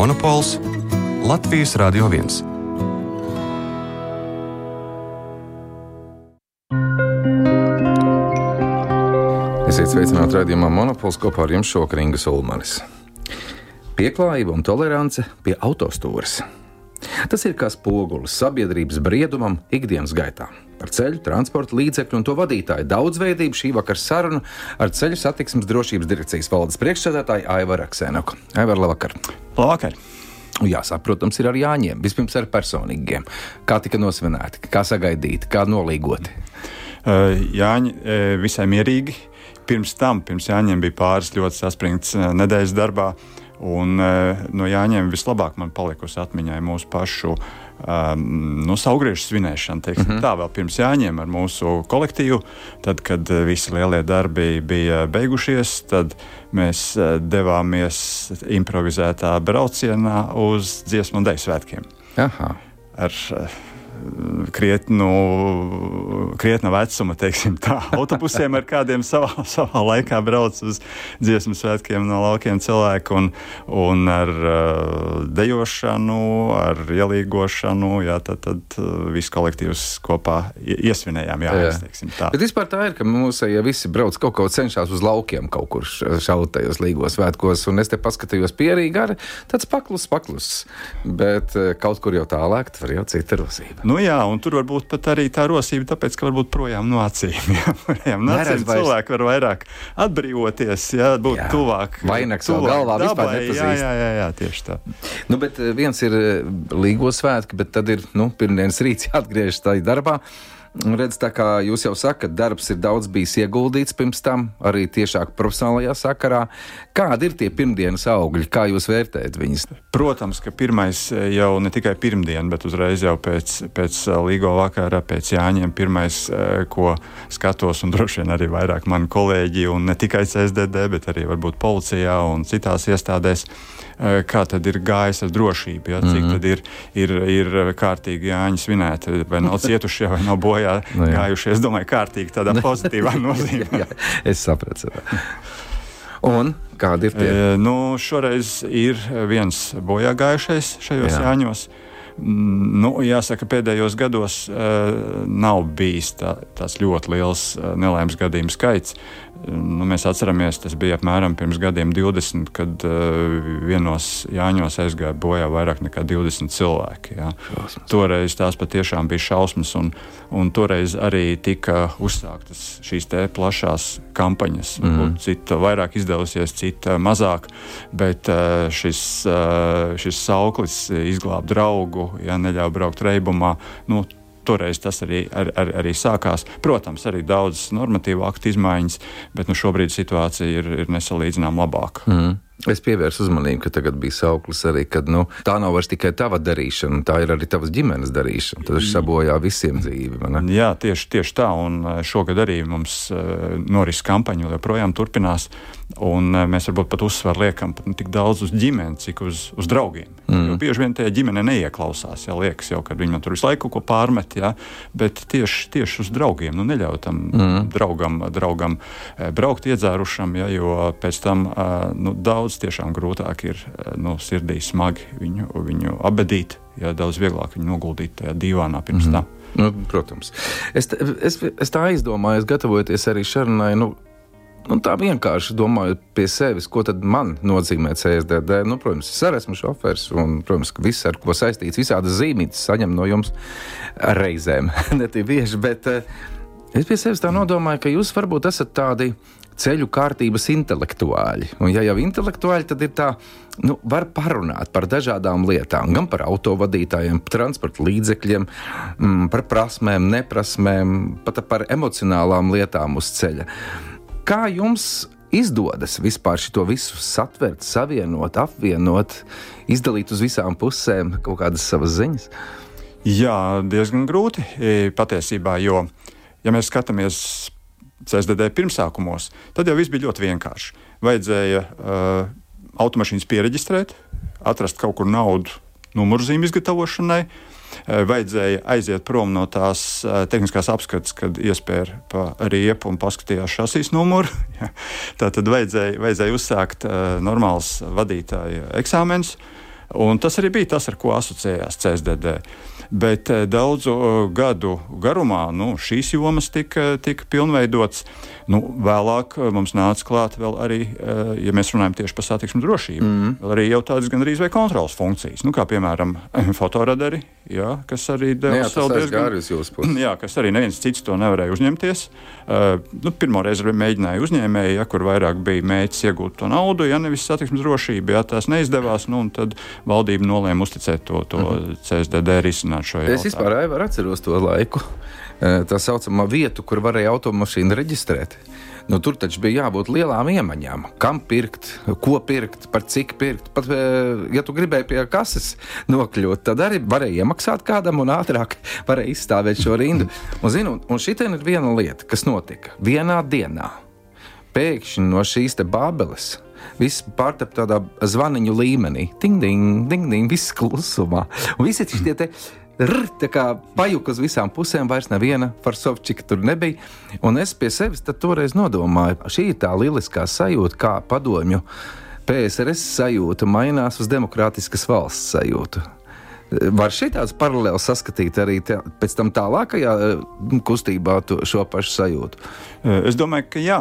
Monopols Latvijas Radio 1. Esiet sveicināti raidījumā Monopols kopā ar jums šokar Ingas Ulmanis. Pieklājība un tolerance pie autostūras. Tas ir kā spogulis sabiedrības briedumam ikdienas gaitā. Par ceļu, transporta līdzekļu un to vadītāju daudzveidību šī vakara saruna ar ceļu satiksmes drošības direkcijas valdes priekšsēdētāju Aivaru Aksēnoku. Aivar, labvakar! Labvakar! Jāsāk, protams, ir ar Jāņiem. Vispirms ar personīgiem. Kā tika nosvinēti, kā sagaidīti, kā nolīgoti? Uh, Jāņi uh, visai mierīgi. Pirms tam, pirms Jāņiem bija pāris ļoti saspringts uh, nedēļas darbā. Un, no Jāņiem vislabāk man palikusi atmiņā mūsu pašu um, nu, saugriežu svinēšana. Teiksim, mm -hmm. Tā vēl pirms Jāņiem ar mūsu kolektīvu. Tad, kad visi lielie darbi bija beigušies, tad mēs devāmies improvizētā braucienā uz dziesmu un dēļu svētkiem. Aha. Ar, krietnu, krietna vecuma, teiksim, tā. Autobusiem ar kādiem savā, savā laikā brauc uz dziesmu svētkiem no laukiem cilvēku un, un ar uh, dejošanu, ar ielīgošanu, jā, tad, tad uh, viss kolektīvs kopā iesvinējām, jā, jā. teiksim tā. Bet vispār tā ir, ka mūsu, ja visi brauc kaut ko cenšas uz laukiem kaut kur šaut tajos līgos svētkos, un es te paskatījos pierīgi ar tāds paklus, paklus, bet uh, kaut kur jau tālāk, tur jau cita rosība. Nu, jā, un tur varbūt pat arī tā rosība, tāpēc, ka varbūt projām no acīm. Jā, projām no acīm cilvēki var vairāk atbrīvoties, jā, būt jā. tuvāk. Vainags vēl galvā dabai, vispār nepazīst. Jā, jā, jā, jā, tieši tā. Nu, bet eh, viens ir eh, līgo svētki, bet tad ir, nu, pirmdienas rīts jāatgriežas tajā darbā. Redz, tā kā jūs jau sakat, darbs ir daudz bijis ieguldīts pirms tam, arī tiešāk profesionālajā sakarā. Kādi ir tie pirmdienas augļi, kā jūs vērtējat viņus? Protams, ka pirmais jau ne tikai pirmdiena, bet uzreiz jau pēc, pēc līgo vakara, pēc Jāņiem, pirmais, ko skatos, un droši vien arī vairāk mani kolēģi, un ne tikai CSDD, bet arī varbūt policijā un citās iestādēs Eh, kā tad ir gājis ar drošību, ja, cik mm -hmm. tad ir, ir, ir kārtīgi jāņa svinēti, vai nav cietušie, vai nav bojā no, nu gājušie. Es domāju, kārtīgi tādā pozitīvā nozīmē. jā, jā, es sapratu. Un kādi ir tie? E, nu, šoreiz ir viens bojā gājušais šajos jā. jāņos. Nu, jāsaka, pēdējos gados uh, nav bijis tā, tāds ļoti liels uh, nelaimes gadījumu skaits. Nu, mēs atceramies, tas bija apmēram pirms gadiem 20, kad uh, vienos Jāņos aizgāja bojā vairāk nekā 20 cilvēki. Jā. Šausmas. Toreiz tās patiešām bija šausmas, un, un toreiz arī tika uzsāktas šīs plašās kampaņas. Mm -hmm. Cita vairāk izdevusies, cita mazāk, bet uh, šis, uh, šis sauklis izglābt draugu, ja neļauj braukt reibumā. Nu, Toreiz tas arī, ar, ar, arī sākās. Protams, arī daudz normatīvu aktu izmaiņas, bet nu, šobrīd situācija ir, ir nesalīdzinām labāka. Mm. Es pievērsu uzmanību, ka tagad bija sauklis arī, ka nu, tā nav vairs tikai tava darīšana, tā ir arī tavas ģimenes darīšana. Tas sabojā visiem dzīvi. Jā, tieši, tieši tā. Un eh, šogad arī mums uh, noris kampaņa joprojām turpinās. Un uh, mēs varbūt pat uzsvaru liekam pat ne tik daudz uz ģimeni, cik uz, uz draugiem. Mm. Jo bieži vien tajā ģimene neieklausās. Jā, liekas jau, ka viņi man tur visu laiku ko pārmet, jā, bet tieši, tieši uz draugiem. Nu, neļauj tam mm. draugam, draugam braukt iedzērušam, jā, jo pēc tam uh, nu, daudz tiešām grūtāk ir eh, nu, sirdī smagi viņu, viņu abadīt, ja daudz vieglāk viņu noguldīt tajā divānā pirms mm tam. Nu, protams. Es, es, es tā izdomāju, gatavojoties arī sarunai. Nu, Nu, tā vienkārši domājot pie sevis, ko tad man nozīmē CSDD. Nu, protams, es arī esmu šofers, un, protams, viss, ar ko saistīts, visādas zīmītes saņem no jums reizēm. ne tik bieži, bet uh, es pie sevis tā nodomāju, ka jūs varbūt esat tādi ceļu kārtības intelektuāļi. Un, ja jau intelektuāļi, tad ir tā, nu, var parunāt par dažādām lietām, gan par autovadītājiem, transporta līdzekļiem, mm, par prasmēm, neprasmēm, pat par emocionālām lietām uz ceļa. Kā jums izdodas vispār šo visu satvert, savienot, apvienot, izdalīt uz visām pusēm kaut kādas savas ziņas? Jā, diezgan grūti e, patiesībā, jo, ja mēs skatāmies CSDD pirmsākumos, tad jau viss bija ļoti vienkārši. Vajadzēja uh, automašīnas pieregistrēt, atrast kaut kur naudu numurzīmu izgatavošanai, vajadzēja aiziet prom no tās tehniskās apskates, kad iespēja pa riepu un paskatījās šasīs numuru. Tā tad vajadzēja, vajadzēja uzsākt normāls vadītāja eksāmenis. Un tas arī bija tas, ar ko asociējās CSDD. Bet daudzu gadu garumā nu, šīs jomas tika, tika pilnveidotas. Nu, vēlāk eh, mums nāca klāt vēl arī, eh, ja mēs runājam tieši par satiksmes drošību, mm. arī jau tādas gandrīz vai kontrolas funkcijas, nu, kā piemēram fotoradari, jā, kas arī deva jā, savu diezgan. Jā, kas arī neviens cits to nevarēja uzņemties. Uh, nu, pirmo reizi mēģināja uzņēmēji, ja, kur vairāk bija mēģinājums iegūt to naudu, ja nevis satiksmes drošību, ja tās neizdevās, nu, tad valdība nolēma uzticēt to, to mm. CSDD risināt šo jautājumu. Es vispār atceros to laiku. Eh, tā saucamā vieta, kur varēja automašīnu reģistrēt. Nu, tur taču bija jābūt lielām iemaņām. Kam pirkt, ko pirkt, par cik pirkt. Pat, eh, ja tu gribēji pie kases nokļūt, tad arī varēja iemaksāt kādam un ātrāk varēja izstāvēt šo rindu. Un, zinu, un šī ir viena lieta, kas notika vienā dienā. Pēkšņi no šīs bābeles viss pārtapa tādā zvaniņu līmenī. Ding, ding, ding, ding, viss klusumā. Un visi šie te pajuka uz visām pusēm, vairs neviena farsovčika tur nebija. Un es pie sevis toreiz nodomāju, šī ir tā lieliskā sajūta, kā padomju PSRS sajūta mainās uz demokrātiskas valsts sajūtu. Var šī tāds paralēls saskatīt arī te, pēc tam tālākajā kustībā šo pašu sajūtu? Es domāju, ka jā.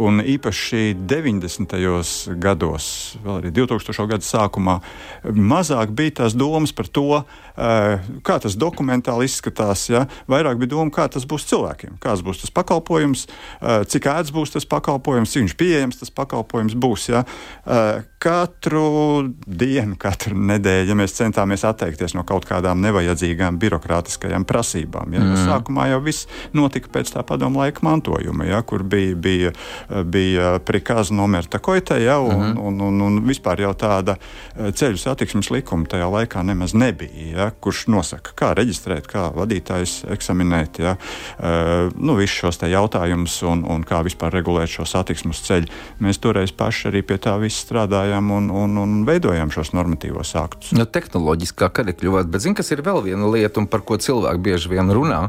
Un īpaši 90. gados, vēl arī 2000. gada sākumā, mazāk bija tās domas par to, eh, kā tas dokumentāli izskatās. Ja? Vairāk bija doma, kā tas būs cilvēkiem, kāds būs tas pakalpojums, eh, cik ērts būs tas pakalpojums, cik viņš pieejams tas pakalpojums būs. Ja? Eh, katru dienu, katru nedēļu, ja mēs centāmies atteikties no kaut kādām nevajadzīgām birokrātiskajām prasībām. Ja? Mm. Sākumā jau viss notika pēc tā padomu laika mantojuma, ja? kur bija, bija bija prikāza nomirta koita, ja, un, uh mhm. un, un, un vispār jau tāda eh, ceļu satiksmes likuma tajā laikā nemaz nebija, ja, kurš nosaka, kā reģistrēt, kā vadītājs eksaminēt, ja, uh, nu, visus šos jautājumus un, un kā vispār regulēt šo satiksmes ceļu. Mēs toreiz paši arī pie tā viss strādājām un, un, un veidojām šos normatīvos aktus. Nu, tehnoloģiskā kara kļuvāt, bet zinu, kas ir vēl viena lieta, un par ko cilvēki bieži vien runā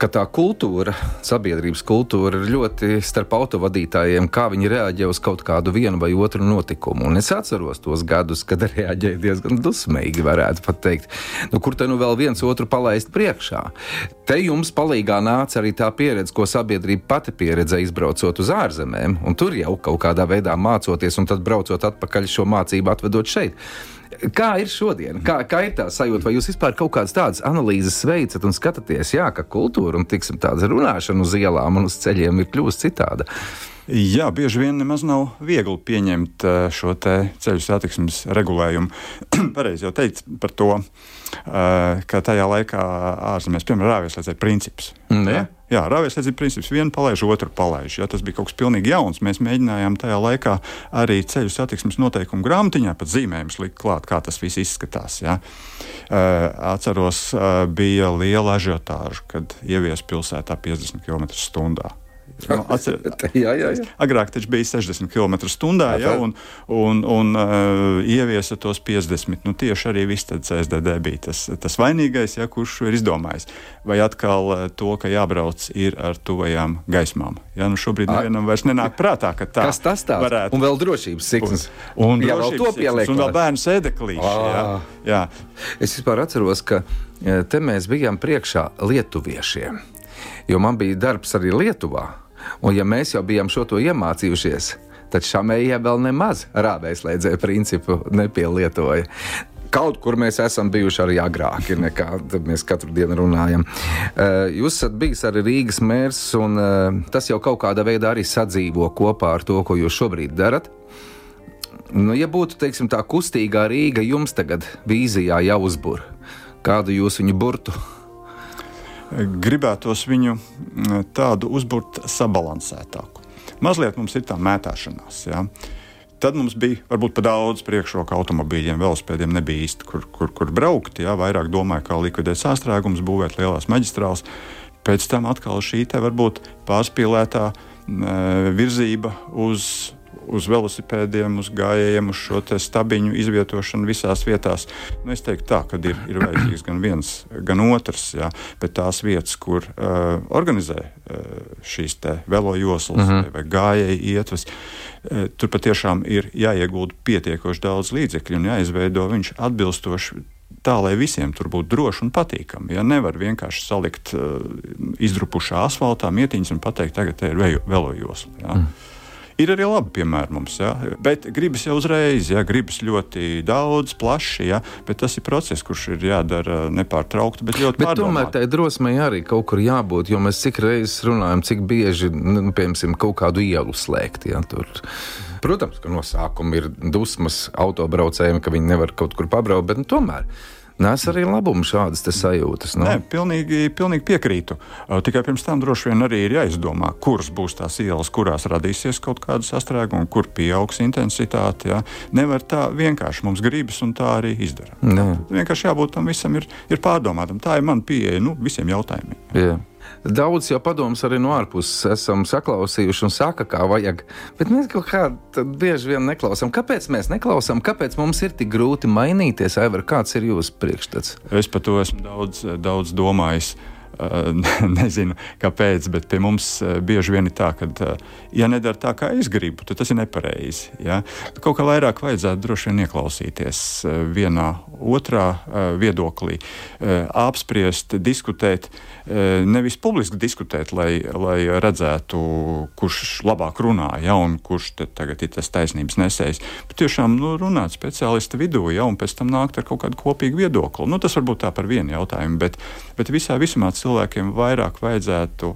ka tā kultūra, sabiedrības kultūra ir ļoti starp autovadītājiem, kā viņi reaģē uz kaut kādu vienu vai otru notikumu. Un es atceros tos gadus, kad reaģēja diezgan dusmīgi, varētu pat teikt. Nu, kur te nu vēl viens otru palaist priekšā? Te jums palīdzīgā nāca arī tā pieredze, ko sabiedrība pati pieredzēja izbraucot uz ārzemēm, un tur jau kaut kādā veidā mācoties, un tad braucot atpakaļ šo mācību atvedot šeit. Kā ir šodien? Kā, kā ir tā sajūta? Vai jūs vispār kaut kādas tādas analīzes veicat un skatāties, jā, ka kultūra un tiksim, tāda runāšana uz ielām un uz ceļiem ir kļuvusi citāda? Jā, bieži vien nemaz nav viegli pieņemt eh, šo ceļu satiksmes regulējumu. Pareizi jau teikt par to, ka tajā laikā ārzemēs, piemēram, rāviesliedzēja princips. Mm, ja? Jā, rāviesliedzība princips vienu palaiž, otru palaiž. Ja, tas bija kaut kas pilnīgi jauns. Mēs mēģinājām tajā laikā arī ceļu satiksmes noteikumu grāmatiņā pat zīmējumus likt klāt, kā tas viss izskatās. Ja. Uh, atceros, uh, bija liela ažiotāža, kad ievies pilsētā 50 km/h. Nu, atcer, jā, jā, jā. Agrāk tas bija 60 km/h, ja, un, un, un uh, ieviesa tos 50. Nu, tieši arī viss CSDD bija tas, tas vainīgais, ja, kurš ir izdomājis. Vai atkal uh, to, ka jābrauc ir ar tuvajām gaismām. Ja, nu šobrīd nevienam vairs nenāk prātā, ka tā Kas tas tāds? varētu. Un vēl drošības siksnas. Un, un, jā, vēl to pieliek. Un vēl bērnu sēdeklīši. Jā, jā. Es vispār atceros, ka te mēs bijām priekšā lietuviešiem. Jo man bija darbs arī Lietuvā. Un ja mēs jau bijām šo to iemācījušies, tad šamējie vēl nemaz rāvēslēdzēju principu nepielietoja. Kaut kur mēs esam bijuši arī agrāk, nekā mēs katru dienu runājam. Eh, jūs esat bijis arī Rīgas mērs, un eh, tas jau kaut kādā veidā arī sadzīvo kopā ar to, ko jūs šobrīd darat. Nu, ja būtu teiksim, tā kustīgā Rīga jums tagad vīzijā jāuzbūr, kādu jūs viņu burtu? Gribētos viņu mm, tādu uzbūrt sabalansētāku. Mazliet mums ir tā mētāšanās. Ja? Tad mums bija varbūt pat daudz priekšroka automobīļiem, velospēdiem nebija īsti, kur, kur, kur braukt. Jā, vairāk domāja, kā likvidēt sāstrēgumus, būvēt lielās maģistrāles. Pēc tam atkal šī te varbūt pārspīlētā e, virzība uz uz velosipēdiem, uz gājējiem, uz šo stabiņu izvietošanu visās vietās. Nu, es teiktu, tā, ka ir, ir vajadzīgs gan viens, gan otrs, jā, bet tās vietas, kur uh, organizē uh, šīs velojoslas mm -hmm. vai, vai gājēji ietves, uh, tur patiešām ir jāiegulda pietiekoši daudz līdzekļu un jāizveido viņš atbilstoši tā, lai visiem tur būtu droši un patīkami. Ja nevar vienkārši salikt uh, izdrupušā asfaltā mietiņas un pateikt, tagad te ir velojosla. Ja. Mm. Ir arī labi piemēri mums, ja? bet gribas jau uzreiz, ja gribas ļoti daudz, plaši, ja? bet tas ir process, kurš ir jādara nepārtraukti, bet ļoti bet. Tomēr tai drosmei arī kaut kur jābūt, jo mēs cik reizes runājam, cik bieži, nu, piemēram, kaut kādu ielu slēgt. Ja? Tur. Protams, ka no sākuma ir dusmas autobraucējiem, ka viņi nevar kaut kur pabraukt, bet nu, tomēr. Nes arī labumu šādas sajūtas. Nu. Nē, pilnīgi, pilnīgi piekrītu. Tikai pirms tam droši vien arī ir jāizdomā, kuras būs tās ielas, kurās radīsies kaut kāda sastrēguma, kur pieaugs intensitāte. Ja? Nevar tā vienkārši mums gribas un tā arī izdarīt. Vienkārši jābūt tam visam ir, ir pārdomātam. Tā ir mana pieeja nu, visiem jautājumiem. Yeah. Daudz jau padomus arī no ārpuses esam saklausījuši un saka, kā vajag. Bet mēs kaut kā bieži vien neklausām. Kāpēc mēs neklausām? Kāpēc mums ir tik grūti mainīties? Aivar, kāds ir jūsu priekšstats? Es par to esmu daudz, daudz domājis. Uh, nezinu, kāpēc, bet pie mums bieži vien ir tā, ka, ja nedara tā, kā es gribu, tad tas ir nepareizi. Ja? Kaut kā vairāk vajadzētu droši vien ieklausīties vienā, otrā viedoklī, apspriest, diskutēt, nevis publiski diskutēt, lai, lai redzētu, kurš labāk runā, ja, un kurš tagad ir tas taisnības nesējs, bet tiešām nu, runāt speciālista vidū, ja, un pēc tam nākt ar kaut kādu kopīgu viedokli. Nu, tas varbūt tā par vienu jautājumu, bet, bet visā visumā cilvēkiem vairāk vajadzētu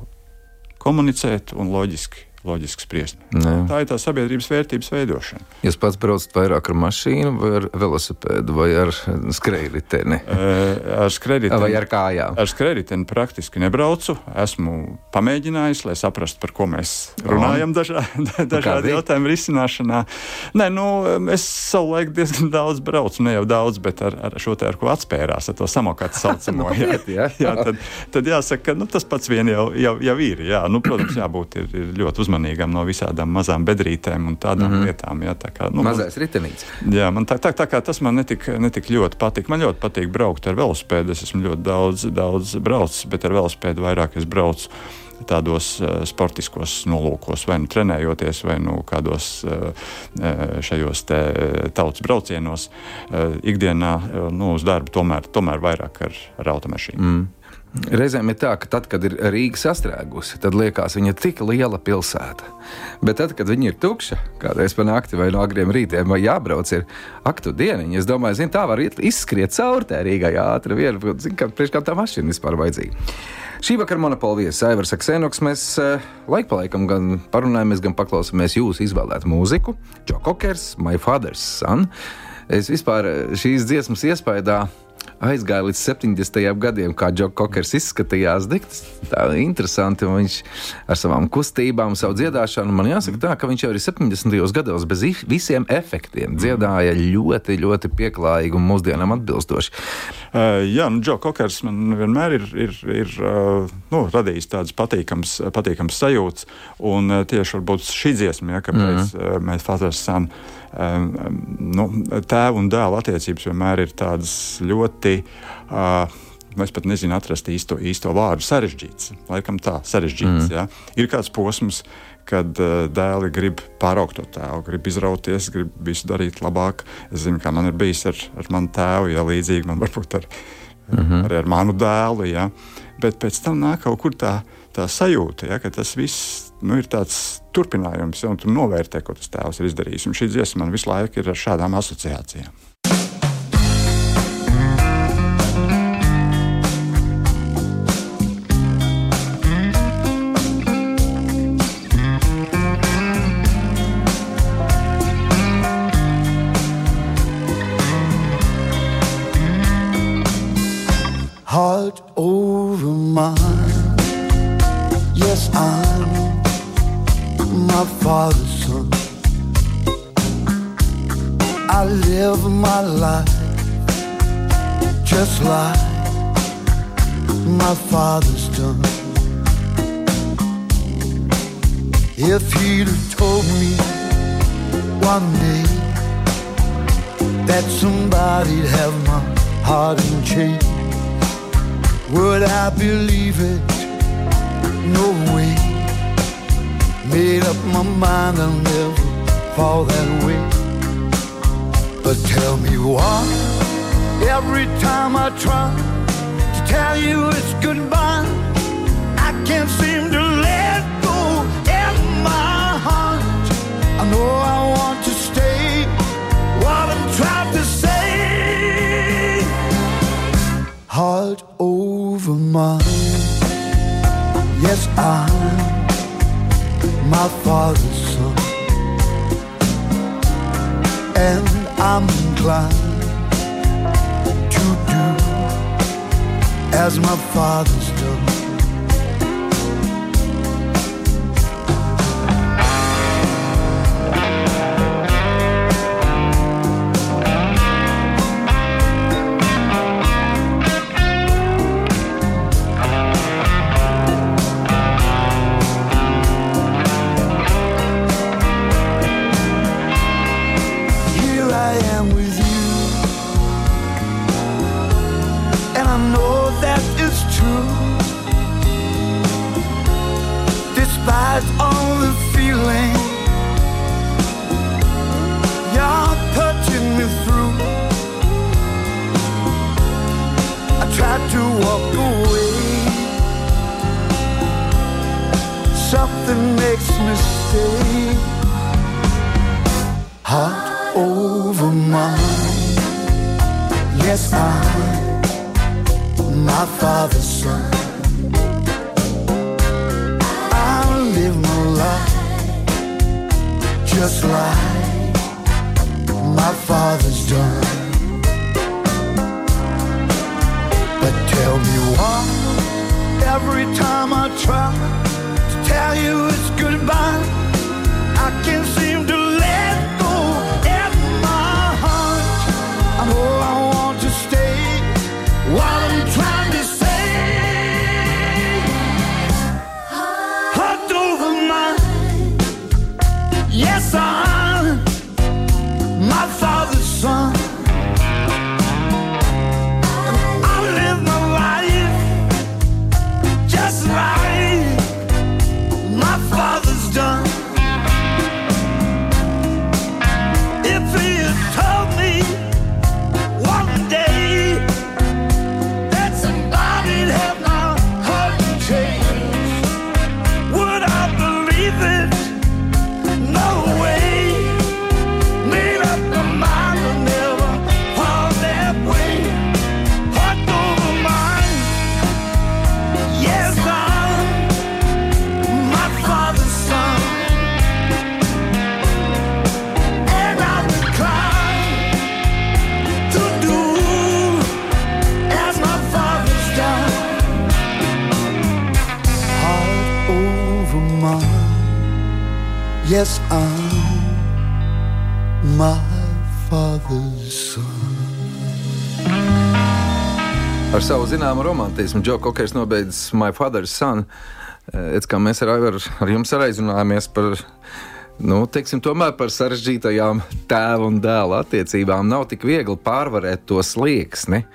komunicēt un loģiski loģiski spriest. Ne. Tā ir tā sabiedrības vērtības veidošana. Jūs pats braucat vairāk ar mašīnu, vai ar velosipēdu, vai ar skrejriteni? ar skrejriteni. Vai ar kājām? Ar skrejriteni praktiski nebraucu. Esmu pamēģinājis, lai saprastu, par ko mēs runājam dažā, dažādu jautājumu risināšanā. Nē, nu, es savulaik diezgan daudz braucu, ne jau daudz, bet ar, ar šo te ar ko atspērās, ar to samokātu saucamo. jā, jā, jā. tad, tad jāsaka, ka nu, tas pats vien jau, jau, jau ir. Jā. Nu, protams, jābūt ir, ir ļoti uzmanīgam uzmanīgam no visādām mazām bedrītēm un tādām mm lietām. Jā, tā kā, nu, Mazais ritenīts. Jā, man tā, tā, tā kā tas man netik, netik ļoti patīk. Man ļoti patīk braukt ar velosipēdu. Es esmu ļoti daudz, daudz braucis, bet ar velosipēdu vairāk es braucu tādos uh, sportiskos nolūkos, vai nu trenējoties, vai nu kādos uh, šajos tautas braucienos. Uh, ikdienā nu, uz darbu tomēr, tomēr vairāk ar, ar automašīnu. Mm. Reizēm ir tā, ka tad, kad ir Rīga sastrēgusi, tad liekas, viņa ir tik liela pilsēta. Bet tad, kad viņa ir tukša, kādreiz pa nakti vai no agriem rītiem, vai jābrauc, ir aktu dieniņa, es domāju, zin, tā var izskriet cauri tā Rīgai ātri. Vienu, priekš kā tā mašīna vispār vajadzīga. Šī vakara monopāla viesis Aivars Aksenoks. Mēs uh, laik pa laikam gan parunājamies, gan paklausāmies jūsu izvēlētu mūziku. Joe Cockers, My Father's Son. Es vispār eh, šīs dziesmas iespējā aizgāja līdz 70. gadiem, kā Džoks Kokers izskatījās. Dikts. Tā ir interesanti. Viņš ar savām kustībām, savu dziedāšanu, man jāsaka, tā, ka viņš jau arī 70. gados bez visiem efektiem dziedāja ļoti, ļoti pieklājīgi un mūsdienām atbilstoši. Uh, jā, nu, Džoks Kokers man vienmēr ir, ir, ir uh, nu, radījis tādas patīkamas, patīkamas sajūtas. Un uh, tieši šī dziesma, ja, kāpēc mm. uh, mēs Father's Son nu, tēva un dēla attiecības vienmēr ir tādas ļoti. Uh, es pat nezinu, atrast īsto, īsto vārdu. Sarežģīts, laikam tā, sarežģīts. Mm. Ja. Ir kāds posms, kad dēli grib pāraugt to tēvu, grib izrauties, grib visu darīt labāk. Es zinu, kā man ir bijis ar, ar manu tēvu, ja līdzīgi man varbūt ar, mm -hmm. arī ar manu dēlu. Ja. Bet pēc tam nāk kaut kur tā, tā sajūta, ja, ka tas viss nu, ir tāds turpinājums, ja, un tu novērtē, ko tas tēvs ir izdarījis. Un šī dziesma man visu laiku ir ar šādām asociācijām. Heart over mine. Yes, I'm my father's son. I live my life just like my father's done. If he'd have told me one day that somebody'd have my heart in chains. Would I believe it? No way. Made up my mind I'll never fall that way. But tell me why, every time I try to tell you it's goodbye, I can't seem to let go in my heart. I know I want to stay, what I'm trying to say. Heart over mind, yes, I'm my father's son, and I'm inclined to do as my father's done. Just like my father's done. But tell me why every time I try to tell you it's goodbye, I can't seem to savu zināmu romantismu Džo Kokers nobeidzis My Father's Son. Es kā mēs ar, ar, ar jums aizrunājāmies par, nu, teiksim, par sarežģītajām tēva un dēla attiecībām. Nav tik viegli pārvarēt to slieksni,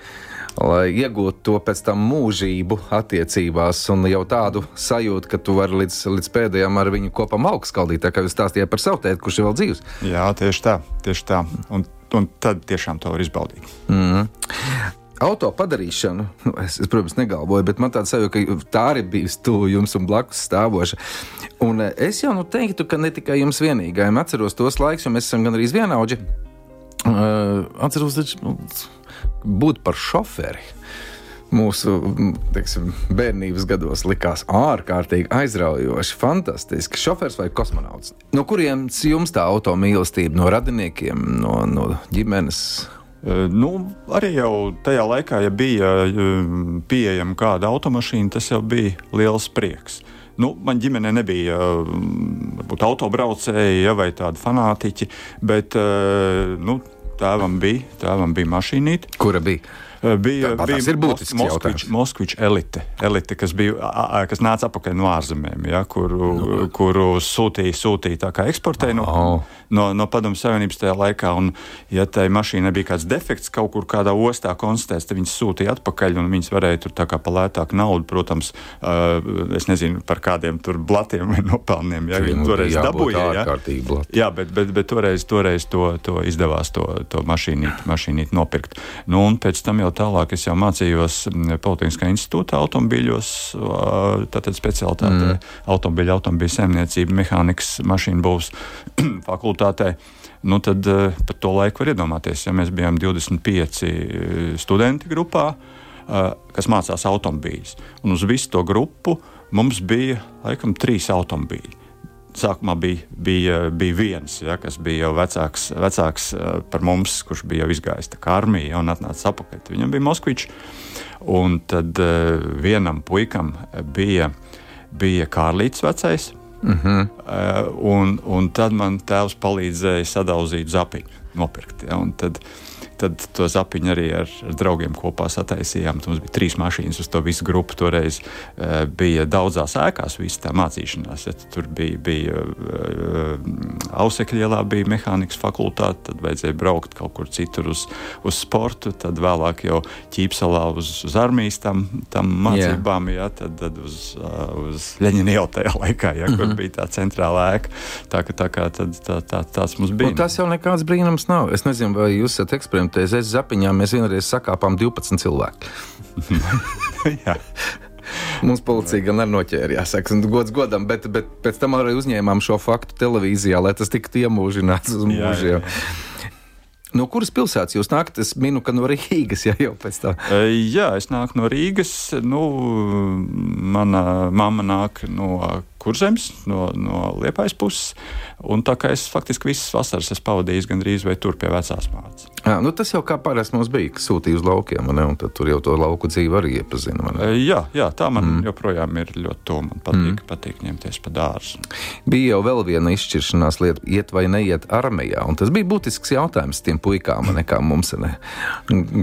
lai iegūtu to pēc tam mūžību attiecībās un jau tādu sajūtu, ka tu vari līdz, līdz pēdējiem ar viņu kopā augstskaldīt, kā jūs stāstījāt par savu tēti, kurš ir vēl dzīves. Jā, tieši tā. Tieši tā. Un, un tad tiešām to var izbaudīt. Mm. Auto padarīšanu, nu, es, es, protams, negalvoju, bet man tāds sajūta, ka tā arī bija tuvu jums un blakus stāvoša. Un eh, es jau nu teiktu, ka ne tikai jums vienīgajam atceros tos laikus, jo mēs esam gan arī vienaudži. Uh, atceros, taču, nu, būt par šoferi. Mūsu teiksim, bērnības gados likās ārkārtīgi aizraujoši, fantastiski. Šofers vai kosmonauts? No kurienes jums tā auto mīlestība? No radiniekiem, no, no ģimenes? Nu, arī jau tajā laikā, ja bija pieejama kāda automašīna, tas jau bija liels prieks. Nu, man ģimenē nebija varbūt, autobraucēji ja, vai tādi fanātiķi, bet nu, tēvam bija, tēvam bija mašīnīte. Kura bija? Bija, tā, bija būtisks jautājums. Moskviča elite, elite, kas, bija, kas nāca atpakaļ no ārzemēm, ja, kuru, no. kuru sūtīja, sūtīja tā kā eksportēja no, oh. no, no Padomu Savienības tajā laikā. Un, ja tai mašīnai bija kāds defekts kaut kur kādā ostā konstatēts, tad viņas sūtīja atpakaļ un viņas varēja tur tā kā palētāk naudu, protams, uh, es nezinu par kādiem tur blatiem vai nopelniem. Ja, viņi toreiz dabūja. Ja. Jā, bet, bet, bet toreiz, toreiz to, to izdevās to, to mašīnīt, mašīnīt nopirkt. Nu, un pēc tam jau tālāk es jau mācījos mm, Politiskā institūta automobīļos, tātad speciālitātē mm. automobīļa, automobīļa saimniecība, mehānikas, mašīnu būvs fakultātē. Nu, tad par to laiku var iedomāties, ja mēs bijām 25 studenti grupā, kas mācās automobīļus. Un uz visu to grupu mums bija laikam trīs automobīļi sākumā bija, bija, bija viens, ja, kas bija jau vecāks, vecāks uh, par mums, kurš bija jau izgājis kā armija un atnācis atpakaļ. Viņam bija Moskvičs, un tad uh, vienam puikam bija, bija Kārlīts vecais. Mm -hmm. uh, un, un tad man tēvs palīdzēja sadauzīt zapiņu, nopirkt. Ja, tad, uh, Tad to zapiņu arī ar, ar draugiem kopā sataisījām. Mums bija trīs mašīnas uz to visu grupu. Toreiz uh, bija daudzās ēkās, visa tā mācīšanās. Ja, tur bija, bija uh, Ausekļielā, bija mehānikas fakultāte, tad vajadzēja braukt kaut kur citur uz, uz sportu, tad vēlāk jau ķīpsalā uz, uz armijas tam, tam mācībām, yeah. ja, tad, tad uz, uh, uz Leņķina jau tajā laikā, ja, kur mm -hmm. bija tā centrālā ēka. Tā, tā kā tad, tā, tā, tāds mums bija. Un tas jau nekāds brīnums nav. Es nezinu, vai jūs esat eksperiments TZ zapiņā mēs vienreiz sakāpām 12 cilvēku. Mums policija gan ar noķēra, jāsaka, un gods godam, bet, bet pēc tam arī uzņēmām šo faktu televīzijā, lai tas tiktu iemūžināts uz mūžiem. No kuras pilsētas jūs nākat? Es minu, ka no Rīgas ja, jau pēc tam. Jā, es nāku no Rīgas. Nu, mana mamma nāk no Kurzems, no, no Liepājas puses. Un tā kā es faktiski visas vasaras esmu pavadījis gandrīz vai tur pie vecās mātes. Jā, nu tas jau kā parasti mums bija, kas sūtīja uz laukiem, ne, un tur jau to lauku dzīvi arī iepazina. Jā, jā, tā man mm. joprojām ir ļoti tuva. Man patīk, mm. patīk ņemties pa dārzu. Bija jau vēl viena izšķiršanās lieta, iet vai neiet armijā, un tas bija būtisks jautājums tiem puikām, nekā mums ne.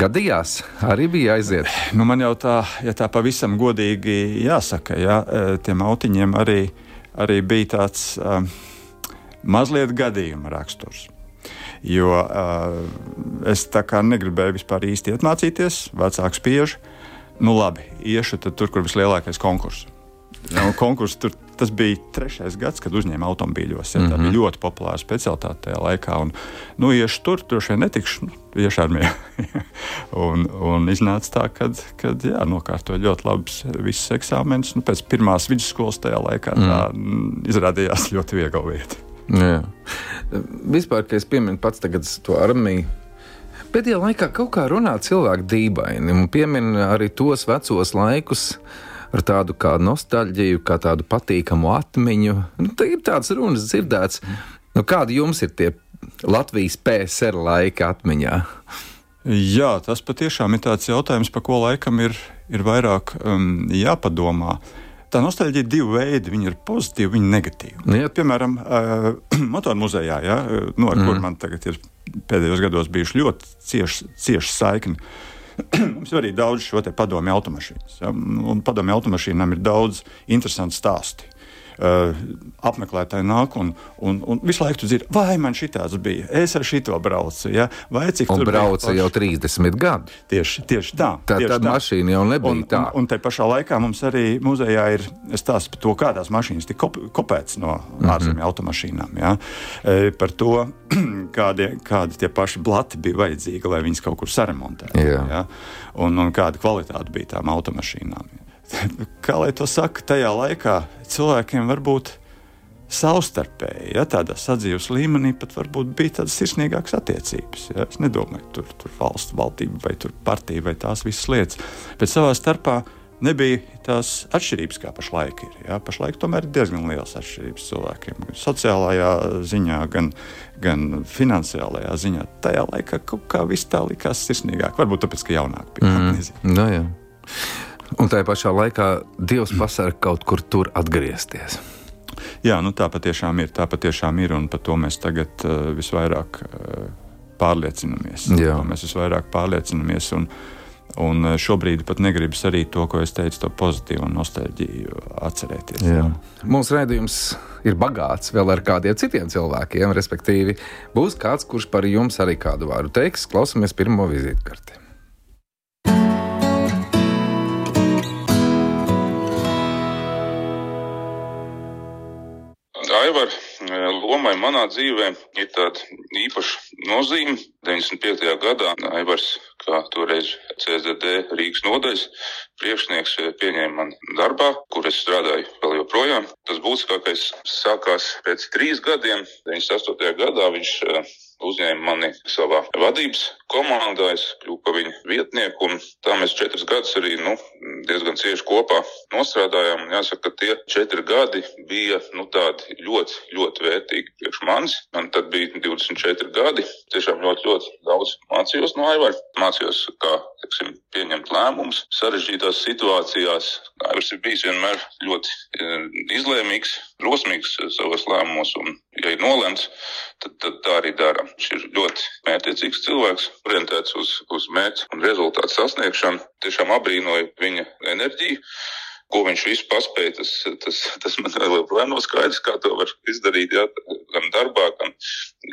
gadījās. Arī bija aiziet. Nu, man jau tā, ja tā pavisam godīgi jāsaka, ja, tiem autiņiem arī, arī bija tāds. Um, mazliet gadījuma raksturs. Jo uh, es tā kā negribēju vispār īsti iemācīties, vecāks spiež. Nu, labi, iešu tur, kur vislielākais konkurss. Nu, konkurs tur tas bija trešais gads, kad uzņēma automobīļos. Ja, tā mm -hmm. bija ļoti populāra specialitāte tajā laikā. Un, nu, iešu tur, droši vien netikšu, nu, iešu armijā. un, un iznāca tā, ka nokārtoja ļoti labus visus eksāmenus. Nu, pēc pirmās vidusskolas tajā laikā mm. tā mm, izrādījās ļoti viegla vieta. Jā. Vispār, kad es pieminu pats to armiju, pēdējā laikā kaut kā runā cilvēku dīvaini un piemin arī tos vecos laikus. Ar tādu kā nostalģiju, kā tādu patīkamu atmiņu. Nu, tā ir tāds runas dzirdēts. Nu, kādi jums ir tie Latvijas PSR laika atmiņā? Jā, tas patiešām ir tāds jautājums, par ko laikam ir, ir vairāk um, jāpadomā. Uh, tā nostalģija ir divi veidi. Viņi ir pozitīvi, viņi ir negatīvi. Nu, ja, piemēram, uh, motormuzejā, ja, nu, ar mm. kur man tagad ir pēdējos gados bijuši ļoti cieši, cieši saikni. Mums ir arī daudz šo padomju automašīnas. Ja, padomju automašīnām ir daudz interesantu stāstu uh, apmeklētāji nāk un, un, un visu laiku dzird, vai man šī tāds bija, es ar šito braucu. Ja? Vai cik tur brauca jau 30 gadi? Tieši, tieši tā. Tā tieši tad tā. mašīna jau nebija un, tā. Un, un te pašā laikā mums arī muzejā ir stāsts par to, kādās mašīnas tika kop, kopēts no mm -hmm. ārzemju automašīnām. Ja? E, par to, kādi, kādi tie paši blati bija vajadzīgi, lai viņas kaut kur saremontētu. Ja? Un, un kāda kvalitāte bija tām automašīnām. Ja? kā lai to saka, tajā laikā cilvēkiem varbūt savstarpēji, ja tādā sadzīves līmenī pat bija tādas sirsnīgākas attiecības. Ja? Es nedomāju, tur tur valsts valdība vai partija vai tās visas lietas, bet savā starpā nebija tās atšķirības, kā pašlaik ir. Ja? Pašlaik tomēr ir diezgan liels atšķirības cilvēkiem. Gan sociālajā ziņā, gan, gan finansiālajā ziņā. Tajā laikā kaut kā viss tā likās sirsnīgāk. Varbūt tāpēc, ka jaunāk bija. Mm. No, jā. Un tajā pašā laikā Dievs pasaka kaut kur tur atgriezties. Jā, nu tā patiešām ir. Tā patiešām ir, un par to mēs tagad uh, visvairāk uh, pārliecinamies. Jā. Mēs visvairāk pārliecinamies. Un, Un eh, šobrīd pat negribas arī to, ko es teicu, to pozitīvo nostalģiju atcerēties. Jā. Mūsu raidījums ir bagāts vēl ar kādiem citiem cilvēkiem, respektīvi, būs kāds, kurš par jums arī kādu vārdu teiks. Klausamies pirmo vizītkarti. Aivar, lomai manā dzīvē ir tāda īpaša nozīme. 95. gadā Aivars, kā toreiz CSDD Rīgas nodaļas priekšnieks, pieņēma mani darbā, kur es strādāju vēl joprojām. Tas būtiskākais sākās pēc trīs gadiem. 98. gadā viņš uzņēma mani savā vadības komandā, es kļuvu par viņa vietnieku, un tā mēs četrus gadus arī nu, diezgan cieši kopā nostrādājām. Jāsaka, ka tie četri gadi bija nu, tādi ļoti, ļoti vērtīgi priekš manis. Man tad bija 24 gadi. Tiešām ļoti, ļoti daudz mācījos no Aivara. Mācījos, kā teiksim, pieņemt lēmumus sarežģītās situācijās. Aivars ir bijis vienmēr ļoti eh, izlēmīgs, drosmīgs savos lēmumos, un, ja ir nolemts, tad, tad tā arī dara. Viņš ir ļoti mērķiecīgs cilvēks, orientēts uz, uz mērķu un rezultātu sasniegšanu. Tiešām abrīnoju viņa enerģiju. Ko viņš visu paspēja, tas, tas, tas man joprojām nav skaidrs, kā to var izdarīt. Jā, gan darbā, gan,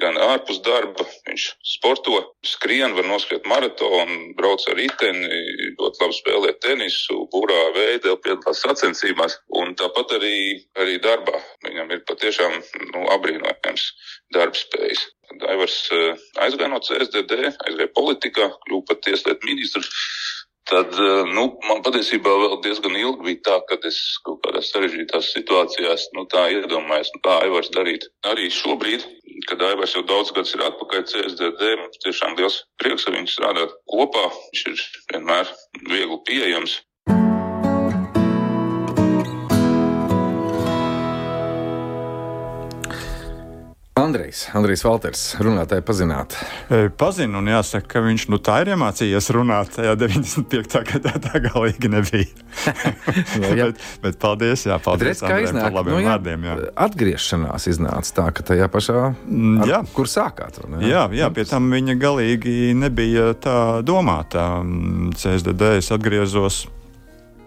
gan ārpus darba. Viņš sporto, skrien, var noskriet maratonu, brauc ar riteni, ļoti labi spēlē tenisu, būrā veidā, piedalās sacensībās. Un tāpat arī, arī darbā. Viņam ir patiešām nu, apbrīnojams darbspējas. Aivars eh, aizgāja no CSDD, aizgāja politikā, kļuva par tieslietu ministru. Tad eh, nu, man patiesībā vēl diezgan ilgi bija tā, ka es kaut kādās sarežģītās situācijās nu, tā iedomājos, nu, kā Aivars darīt. Arī šobrīd, kad Aivars jau daudz gadus ir atpakaļ CSDD, mums tiešām liels prieks ar viņu strādāt kopā. Viņš ir vienmēr viegli pieejams. Andrejs, Andrejs Valters, runātāji pazināt. Pazinu, un jāsaka, ka viņš nu, tā ir iemācījies runāt. Tajā 95. gadā tā galīgi nebija. no, jā. bet, bet paldies, jā, paldies redz, Andrejam iznāk, par labiem nu, jā, vārdiem. Jā. Atgriešanās iznāca tā, ka tajā pašā, Mm, ar, jā. kur sākāt. vai ne? Jā, jā, pie tam viņa galīgi nebija tā domāta. Mm, CSDD es atgriezos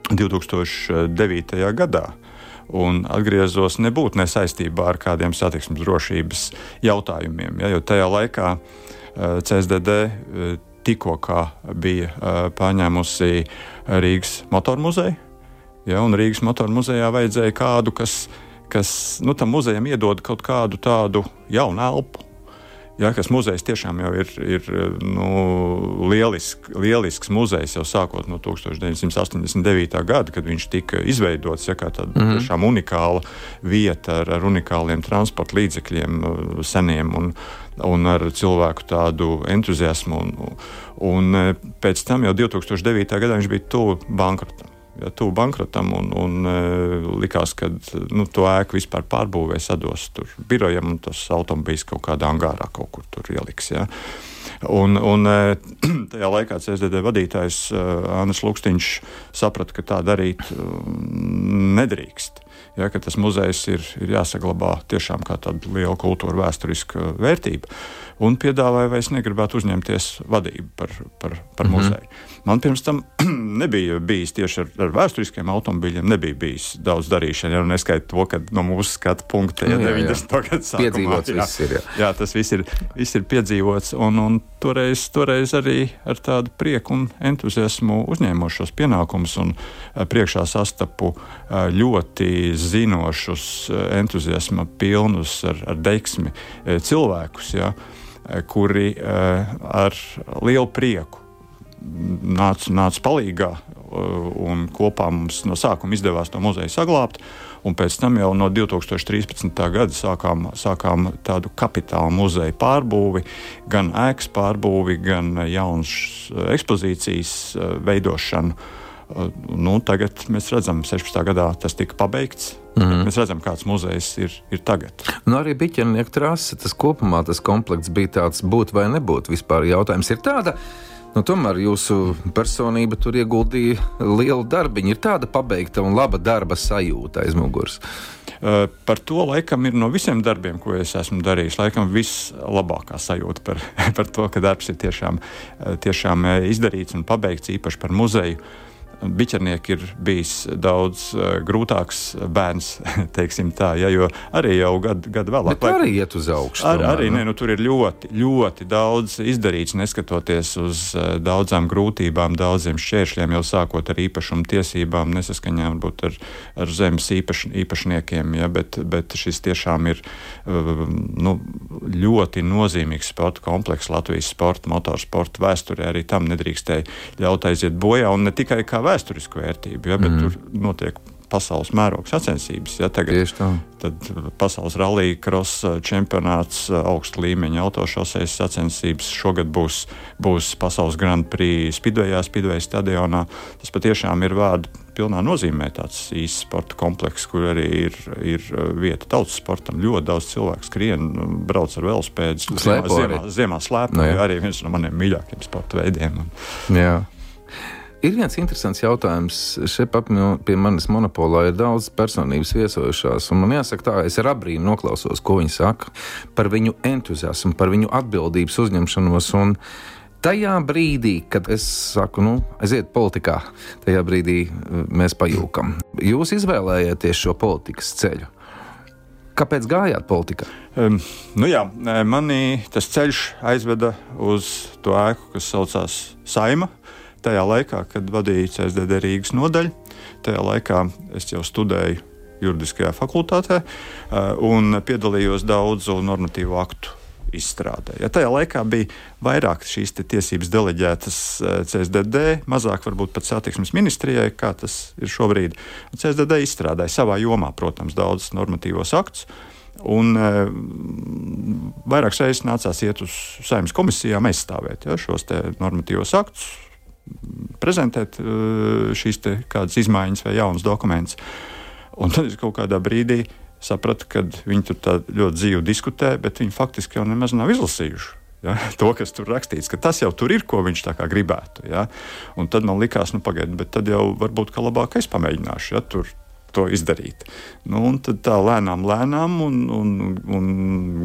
2009. gadā. Un atgriezos nebūtu nesaistībā ar kādiem satiksmes drošības jautājumiem. Ja, jo tajā laikā eh, CSDD eh, tikko bija eh, pārņēmusi Rīgas motoru muzeju. Ja, un Rīgas motoru muzejā vajadzēja kādu, kas, kas nu, tam muzejam iedod kaut kādu tādu jaunu elpu. Ja, kas muzejs tiešām jau ir, ir nu, lielisk, lielisks muzejs jau sākot no 1989. gada, kad viņš tika izveidots ja, tāda mm -hmm. tiešām unikāla vieta ar, ar unikāliem transporta līdzekļiem, uh, seniem un, un ar cilvēku tādu entuziasmu. Un, un uh, pēc tam jau 2009. gadā viņš bija tuvu bankrotam ja, tuvu bankrotam, un, un uh, likās, ka nu, to ēku vispār pārbūvēs, sados tur birojam, un tas automobīls kaut kādā angārā kaut kur tur ieliks. Ja. Un, un eh, tajā laikā CSDD vadītājs Anna Lukstiņš saprata, ka tā darīt nedrīkst. Ja, tas muzejs ir, ir jāsaglabā tiešām kā tāda liela kultūra vēsturiska vērtība. Un piedāvāja, vai es negribētu uzņemties vadību par, par, par mm -hmm. muzeju. Man pirms tam nebija bijis tieši ar, ar vēsturiskiem automobiļiem, nebija bijis daudz darīšana. Ja, Neskaidro to, ka no mūsu skatu punkta ja, Nu, jā, jā. 90. gada sākumā Piedzīvots jā, viss ir, jā. jā, tas viss ir, viss ir piedzīvots. Un, un toreiz, toreiz arī ar tādu prieku un entuziasmu uzņēmu šos pienākumus un eh, priekšā sastapu eh, ļoti zinošus, eh, entuziasma pilnus, ar, ar deksmi cilvēkus, ja, kuri ar lielu prieku nāca nāc palīdzīgā, un kopā mums no sākuma izdevās to muzeju saglabāt. Un pēc tam jau no 2013. gada sākām, sākām tādu kapitālu muzeju pārbūvi, gan ēkas pārbūvi, gan jaunas ekspozīcijas eh, veidošanu. Nu, tagad mēs redzam, ka 16. gadā tas tika pabeigts. Mm -hmm. Mēs redzam, kāds muzejs ir, ir tagad. Nu, arī biķenieku trase, tas kopumā tas komplekts bija tāds būt vai nebūt. Vispār jautājums ir tāda. Nu, tomēr jūsu personība tur ieguldīja lielu darbu. Ir tāda pabeigta un laba darba sajūta aiz muguras. Uh, par to laikam ir no visiem darbiem, ko es esmu darījis, laikam vislabākā sajūta par, par to, ka darbs ir tiešām, tiešām izdarīts un pabeigts īpaši par muzeju. Biķernieki ir bijis daudz uh, grūtāks bērns, teiksim tā, ja, jo arī jau gadu gad vēlāk. Bet arī iet uz augšu. Ar, arī ne, nu, tur ir ļoti, ļoti daudz izdarīts, neskatoties uz uh, daudzām grūtībām, daudziem šķēršļiem, jau sākot ar īpašumu tiesībām, nesaskaņā varbūt ar, ar zemes īpaš, īpašniekiem, ja, bet, bet šis tiešām ir uh, nu, ļoti nozīmīgs sporta komplekss Latvijas sporta, motorsporta vēsturē. Arī tam nedrīkstēja ļaut aiziet bojā, un ne tikai kā vēsturisku vērtību, ja, bet mm. tur notiek pasaules mēroga sacensības. Ja, tagad, tad pasaules rallija krosa čempionāts, augsta līmeņa autošoseis sacensības. Šogad būs, būs pasaules Grand Prix Spidvejā, Spidvejas stadionā. Tas patiešām ir vārdu pilnā nozīmē tāds īsts sporta komplekss, kur arī ir, ir vieta tautas sportam. Ļoti daudz cilvēku skrien, brauc ar velospēdu. Ziemā, ziemā, ziemā slēpj, no, nu arī viens no maniem mīļākajiem sporta veidiem. Jā. Ir viens interesants jautājums. Šeit pie manis monopolā ir daudz personības viesojušās. Man jāsaka, tā, es ar abrīnu noklausos, ko viņi saka par viņu entuziasmu, par viņu atbildības uzņemšanos. Un tajā brīdī, kad es saku, nu, aiziet politikā, tajā brīdī eh, mēs pajūkam. Jūs izvēlējāties šo politikas ceļu. Kāpēc gājāt politikā? Um, nu jā, manī tas ceļš aizveda uz to ēku, kas saucās Saima tajā laikā, kad vadīju CSDD Rīgas nodaļu. Tajā laikā es jau studēju juridiskajā fakultātē uh, un piedalījos daudzu normatīvu aktu izstrādē. Ja tajā laikā bija vairāk šīs tiesības deleģētas uh, CSDD, mazāk varbūt pat satiksmes ministrijai, kā tas ir šobrīd. CSDD izstrādāja savā jomā, protams, daudzus normatīvos aktus. Un e, vairākas reizes nācās iet uz saimnes komisijām aizstāvēt ja, šos normatīvos aktus, prezentēt uh, šīs kādas izmaiņas vai jaunas dokumentus. Un tad es kaut kādā brīdī sapratu, ka viņi tur ļoti dzīvi diskutē, bet viņi faktiski jau nemaz nav izlasījuši. Ja, to, kas tur rakstīts, ka tas jau tur ir, ko viņš tā kā gribētu. Ja. Un tad man likās, nu, pagaidiet, bet tad jau varbūt ka labāk es pamēģināšu ja, tur to izdarīt. Nu, tad tā lēnām, lēnām, un, un, un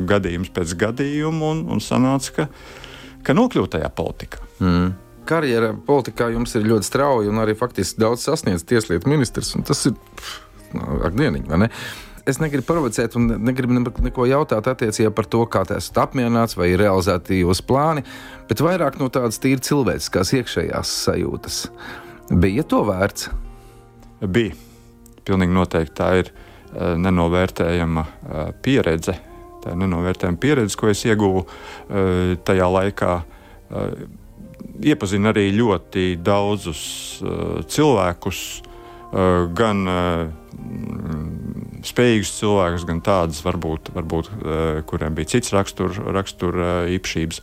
gadījums pēc gadījuma, un, un sanāca, ka, ka nokļūt tajā politikā. Mm karjera politikā jums ir ļoti strauja un arī faktiski daudz sasniedz tieslietu ministrs. Tas ir akdieniņi, vai ne? Es negribu provocēt, un negribu neko jautāt attiecībā par to, kā tas esat apmierināts vai ir realizēti jūsu plāni, bet vairāk no tādas tīri cilvēciskās iekšējās sajūtas. Bija to vērts? Bija. Pilnīgi noteikti tā ir uh, nenovērtējama uh, pieredze. Tā ir nenovērtējama pieredze, ko es ieguvu uh, tajā laikā iepazinu arī ļoti daudzus uh, cilvēkus, uh, gan uh, spējīgus cilvēkus, gan tādus, varbūt, varbūt uh, kuriem bija cits rakstur, rakstur uh, īpašības.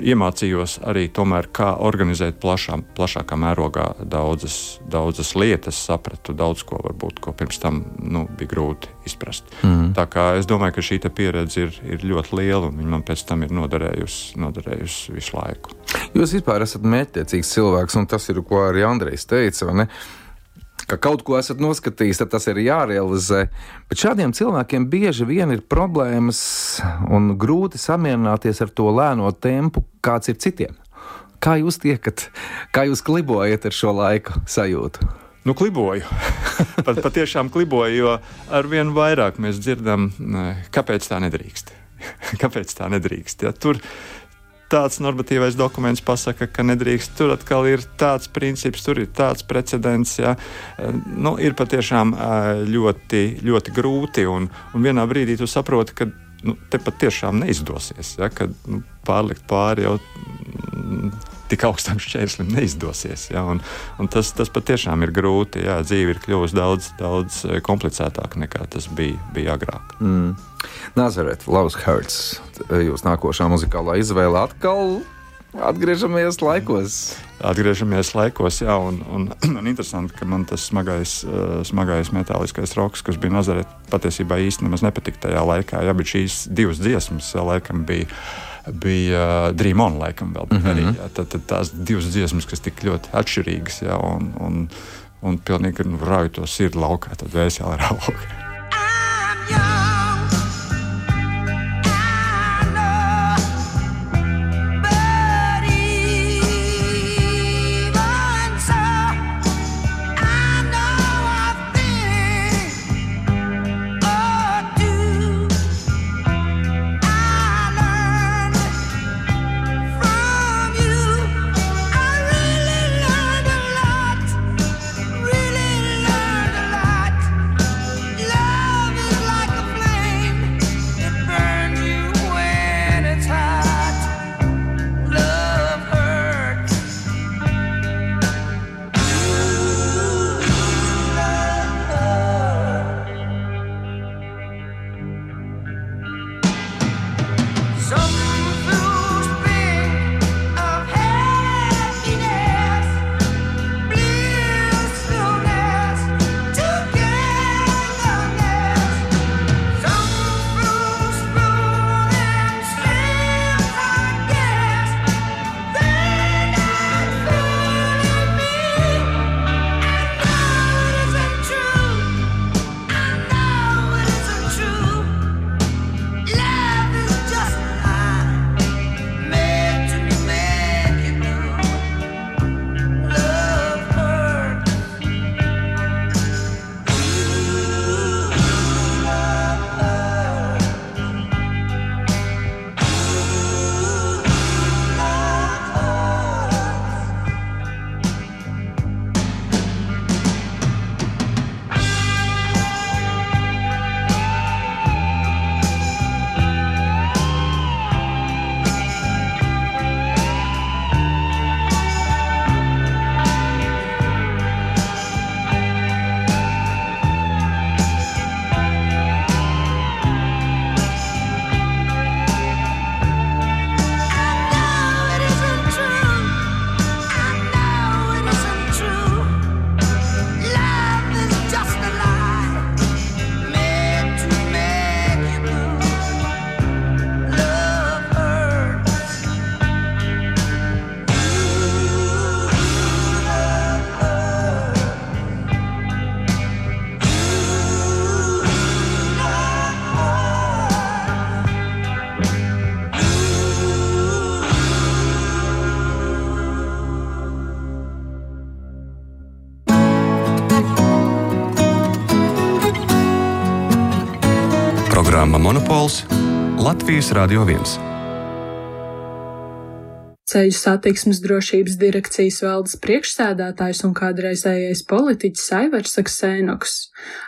Iemācījos arī tomēr, kā organizēt plašā, plašākā mērogā daudzas, daudzas lietas, sapratu daudz ko, varbūt, ko pirms tam nu, bija grūti izprast. Mm. Tā kā es domāju, ka šī pieredze ir, ir ļoti liela un viņa man pēc tam ir noderējusi, noderējusi visu laiku. Jūs vispār esat mērķtiecīgs cilvēks, un tas ir, ko arī Andrejs teica ka kaut ko esat noskatījis, tad tas ir jārealizē. Bet šādiem cilvēkiem bieži vien ir problēmas un grūti samierināties ar to lēno tempu, kāds ir citiem. Kā jūs tiekat, kā jūs klibojat ar šo laiku sajūtu? Nu, kliboju. Pat patiešām kliboju, jo ar vien vairāk mēs dzirdam, kāpēc tā nedrīkst. kāpēc tā nedrīkst? Ja? Tur, tāds normatīvais dokuments pasaka, ka nedrīkst. Tur atkal ir tāds princips, tur ir tāds precedents. Ja. Nu, ir patiešām ļoti, ļoti grūti, un, un vienā brīdī tu saproti, ka nu, te patiešām neizdosies. Ja, kad nu, pārlikt pāri jau tik augstam šķērslim neizdosies. Ja, un, un tas, tas patiešām ir grūti. Jā, dzīve ir kļuvusi daudz, daudz komplicētāka nekā tas bija, bija agrāk. Mm. Nazareth, Laus Hertz, jūsu nākošā muzikālā izvēle atkal. Atgriežamies laikos. Atgriežamies laikos, jā, un, un man interesanti, ka man tas smagais, uh, smagais metāliskais roks, kas bija Nazareth, patiesībā īsti nemaz nepatika tajā laikā. Jā, bet šīs divas dziesmas, laikam, bija bija uh, Dream On, laikam, vēl mm -hmm. arī. Jā, tad, tad tās divas dziesmas, kas tik ļoti atšķirīgas, jā, un, un, un pilnīgi nu, rauj to sirdi laukā, tad vēseli rauga. Monopols Latvijas Radio 1. Ceļu satiksmes drošības direkcijas valdes priekšsēdētājs un kādreizējais politiķis Aivars Aksēnoks.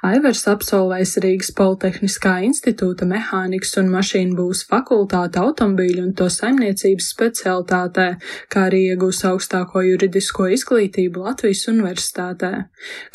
Aivars absolvējis Rīgas Politehniskā institūta mehānikas un mašīnu būs fakultāte automobīļu un to saimniecības specialitātē, kā arī iegūs augstāko juridisko izglītību Latvijas universitātē.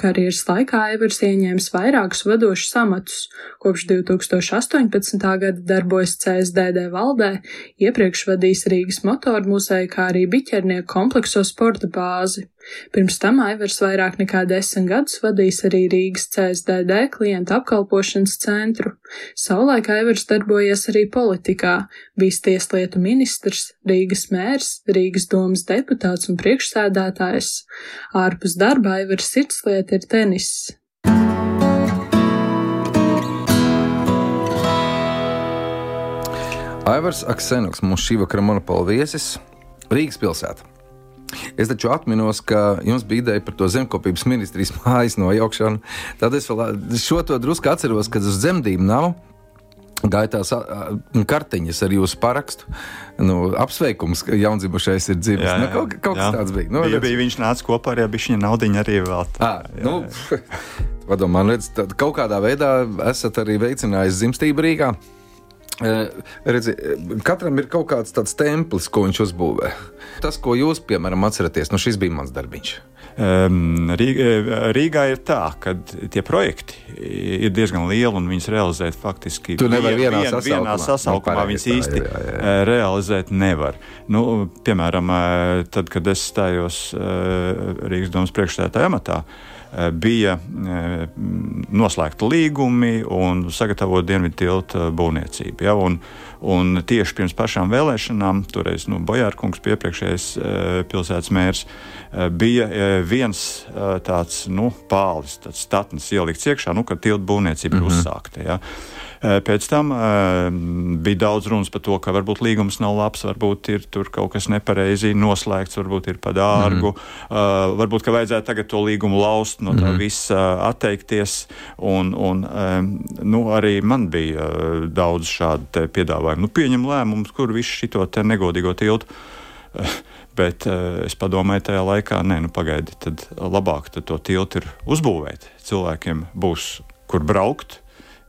Karjeras laikā Aivars ieņēmis vairākus vadošus amatus, kopš 2018. gada darbojas CSDD valdē, iepriekš vadījis Rīgas motoru muzeju finansēja, kā arī biķernieku komplekso sporta bāzi. Pirms tam Aivars vairāk nekā desmit gadus vadījis arī Rīgas CSDD klientu apkalpošanas centru. Savulaik Aivars darbojies arī politikā, bijis tieslietu ministrs, Rīgas mērs, Rīgas domas deputāts un priekšsēdētājs. Ārpus darba Aivars sirdslieta ir tenis. Aivars Aksenoks, mūsu šī vakara monopola viesis, Rīgas pilsēta. Es taču atminos, ka jums bija ideja par to zemkopības ministrijas mājas nojaukšanu. Tad es vēl šo to drusku atceros, kad uz dzemdību nav. Gāja tās kartiņas ar jūsu parakstu. Nu, apsveikums, ka jaundzimušais ir dzimis. Jā, nu, jā, nu, kaut, kaut jā. kas tāds bija. Nu, bija, bija. Viņš nāca kopā ar viņa naudu arī vēl. Tā, à, jā, nu, jā. Padomā, redz, kaut kādā veidā esat arī veicinājis dzimstību Rīgā. Redzi, katram ir kaut kāds tāds templis, ko viņš uzbūvē. Tas, ko jūs, piemēram, atceraties, nu šis bija mans darbiņš. Um, Rīgā ir tā, ka tie projekti ir diezgan lieli un viņas realizēt faktiski tu nevar vienā, vien, sasaukumā. vienā sasaukumā. No, viņas īsti jā, jā, jā. realizēt nevar. Nu, piemēram, tad, kad es stājos Rīgas domas priekšstādātāja amatā, bija noslēgta līgumi un sagatavot dienvidu tiltu būvniecību. Ja? Un, un tieši pirms pašām vēlēšanām, toreiz nu, Bojārkungs, piepriekšējais pilsētas mērs, bija viens tāds nu, pālis, tāds statnis ielikts iekšā, nu, kad tiltu būvniecība mm -hmm. ir mhm. uzsākta. Ja? Eh, pēc tam eh, bija daudz runas par to, ka varbūt līgums nav labs, varbūt ir tur kaut kas nepareizi noslēgts, varbūt ir pa dārgu, mm. varbūt ka vajadzētu tagad to līgumu laust, no tā mm. visa atteikties. Un, un, nu, arī man bija daudz šādu piedāvājumu. Nu, pieņem lēmumus, kur visu šo negodīgo tiltu. Bet uh, es padomāju, tajā laikā, nē, nu, pagaidi, tad labāk tad to tiltu ir uzbūvēt. Cilvēkiem būs kur braukt,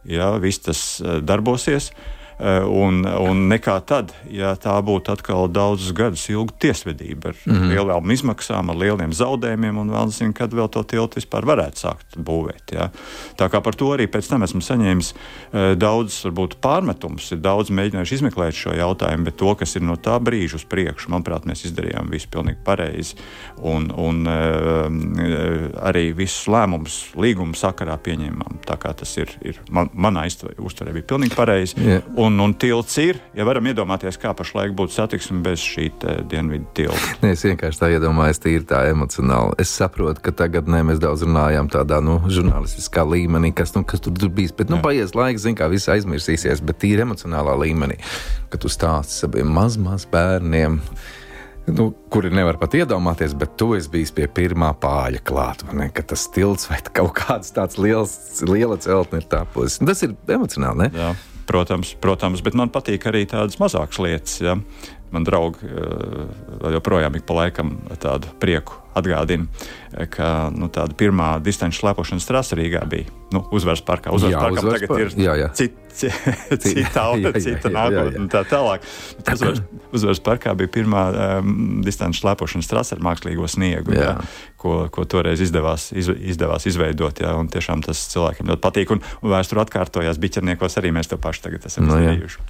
ja viss tas eh, darbosies. Eh, un, un nekā tad, ja tā būtu atkal daudzus gadus ilga tiesvedība ar mm -hmm. lielām izmaksām, ar lieliem zaudējumiem, un vēl zinu, kad vēl to tiltu vispār varētu sākt būvēt. Ja. Tā kā par to arī pēc tam esmu saņēmis uh, daudz, varbūt pārmetumus, ir daudz mēģinājuši izmeklēt šo jautājumu, bet to, kas ir no tā brīža uz priekšu, manuprāt, mēs izdarījām visu pilnīgi pareizi, un, un uh, arī visus lēmumus līguma sakarā pieņēmām. Tā kā tas ir, ir man, manā uztverē bija pilnīgi pareizi. Yeah un, un tilts ir. Ja varam iedomāties, kā pašlaik būtu satiksme bez šī dienvidu tilta. Nē, es vienkārši tā iedomājos, tīri tā emocionāli. Es saprotu, ka tagad ne, mēs daudz runājam tādā nu, žurnālistiskā līmenī, kas, nu, kas tur, tur bijis. Bet, nu, Jā. paies laiks, zin, kā viss aizmirsīsies, bet tīri emocionālā līmenī, kad tu stāsti saviem maz, maz bērniem nu, kuri nevar pat iedomāties, bet tu esi bijis pie pirmā pāļa klāta. Tas tilts vai kaut kāds tāds liels, liela celtne ir tāpos. Tas ir emocionāli. Protams, protams, bet man patīk arī tādas mazākas lietas. Ja? Man draugi eh, joprojām ik pa laikam tādu prieku atgādina, ka nu, tāda pirmā distanču slēpošanas trasa Rīgā bija nu, uzvaras parkā. Uzvaras jā, parkam uzvaras tagad par... ir jā, jā. Cit, cita auga, cita nākotne un tā tālāk. Uzvaras, uzvaras parkā bija pirmā um, distanču slēpošanas trasa ar mākslīgo sniegu, jā. Jā, ko, ko toreiz izdevās, iz, izdevās izveidot. Jā, tiešām tas cilvēkiem ļoti patīk. Un, un vēsture atkārtojās biķerniekos arī mēs to pašu tagad esam no, izdarījuši.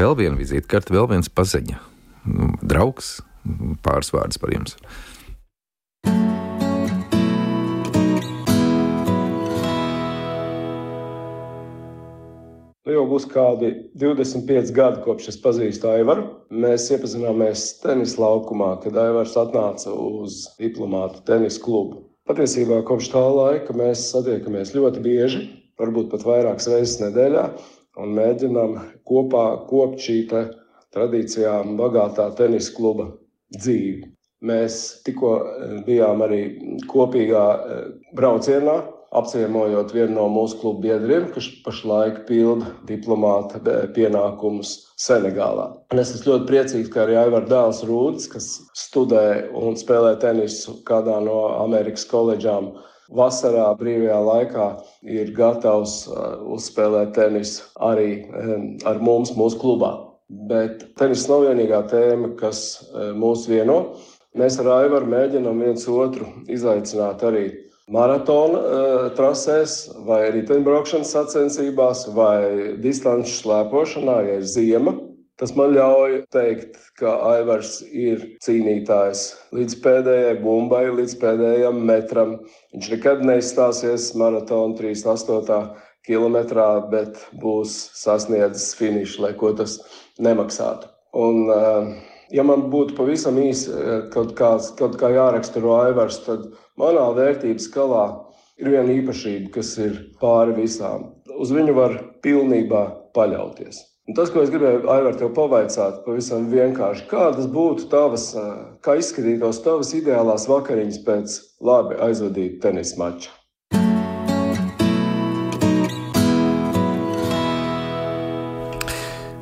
Vēl viena vizītkarte, vēl viens paziņa. Nu, draugs, pāris vārdus par jums. Nu, jau būs kādi 25 gadi, kopš es pazīstu Aivaru. Mēs iepazināmies tenisa laukumā, kad Aivars atnāca uz diplomātu tenisa klubu. Patiesībā kopš tā laika mēs satiekamies ļoti bieži, varbūt pat vairākas reizes nedēļā, un mēģinām kopā kopt šī tradīcijām bagātā tenisa kluba dzīvi. Mēs tikko bijām arī kopīgā eh, braucienā apciemojot vienu no mūsu klubu biedriem, kas pašlaik pilda diplomāta pienākumus Senegālā. Un es esmu ļoti priecīgs, ka arī Aivars dēls Rūds, kas studē un spēlē tenisu kādā no Amerikas koledžām, vasarā brīvajā laikā ir gatavs uzspēlēt tenisu arī ar mums, mūsu klubā. Bet tenis nav vienīgā tēma, kas uh, mūs vieno. Mēs ar Aivaru mēģinām viens otru izaicināt arī maratona uh, trasēs, vai riteņbraukšanas sacensībās, vai distanču slēpošanā, ja ir ziema. Tas man ļauj teikt, ka Aivars ir cīnītājs līdz pēdējai bumbai, līdz pēdējam metram. Viņš nekad neizstāsies maratona 38 km, bet būs sasniedzis finišu, lai ko tas nemaksātu. Un, uh, ja man būtu pavisam īsi eh, kaut, kāds, kaut kā jāraksturo Aivars, tad manā vērtības skalā ir viena īpašība, kas ir pāri visām. Uz viņu var pilnībā paļauties. Un tas, ko es gribēju, Aivar, tev pavaicāt, pavisam vienkārši, kādas būtu tavas, eh, kā izskatītos tavas ideālās vakariņas pēc labi aizvadīta tenisa mača?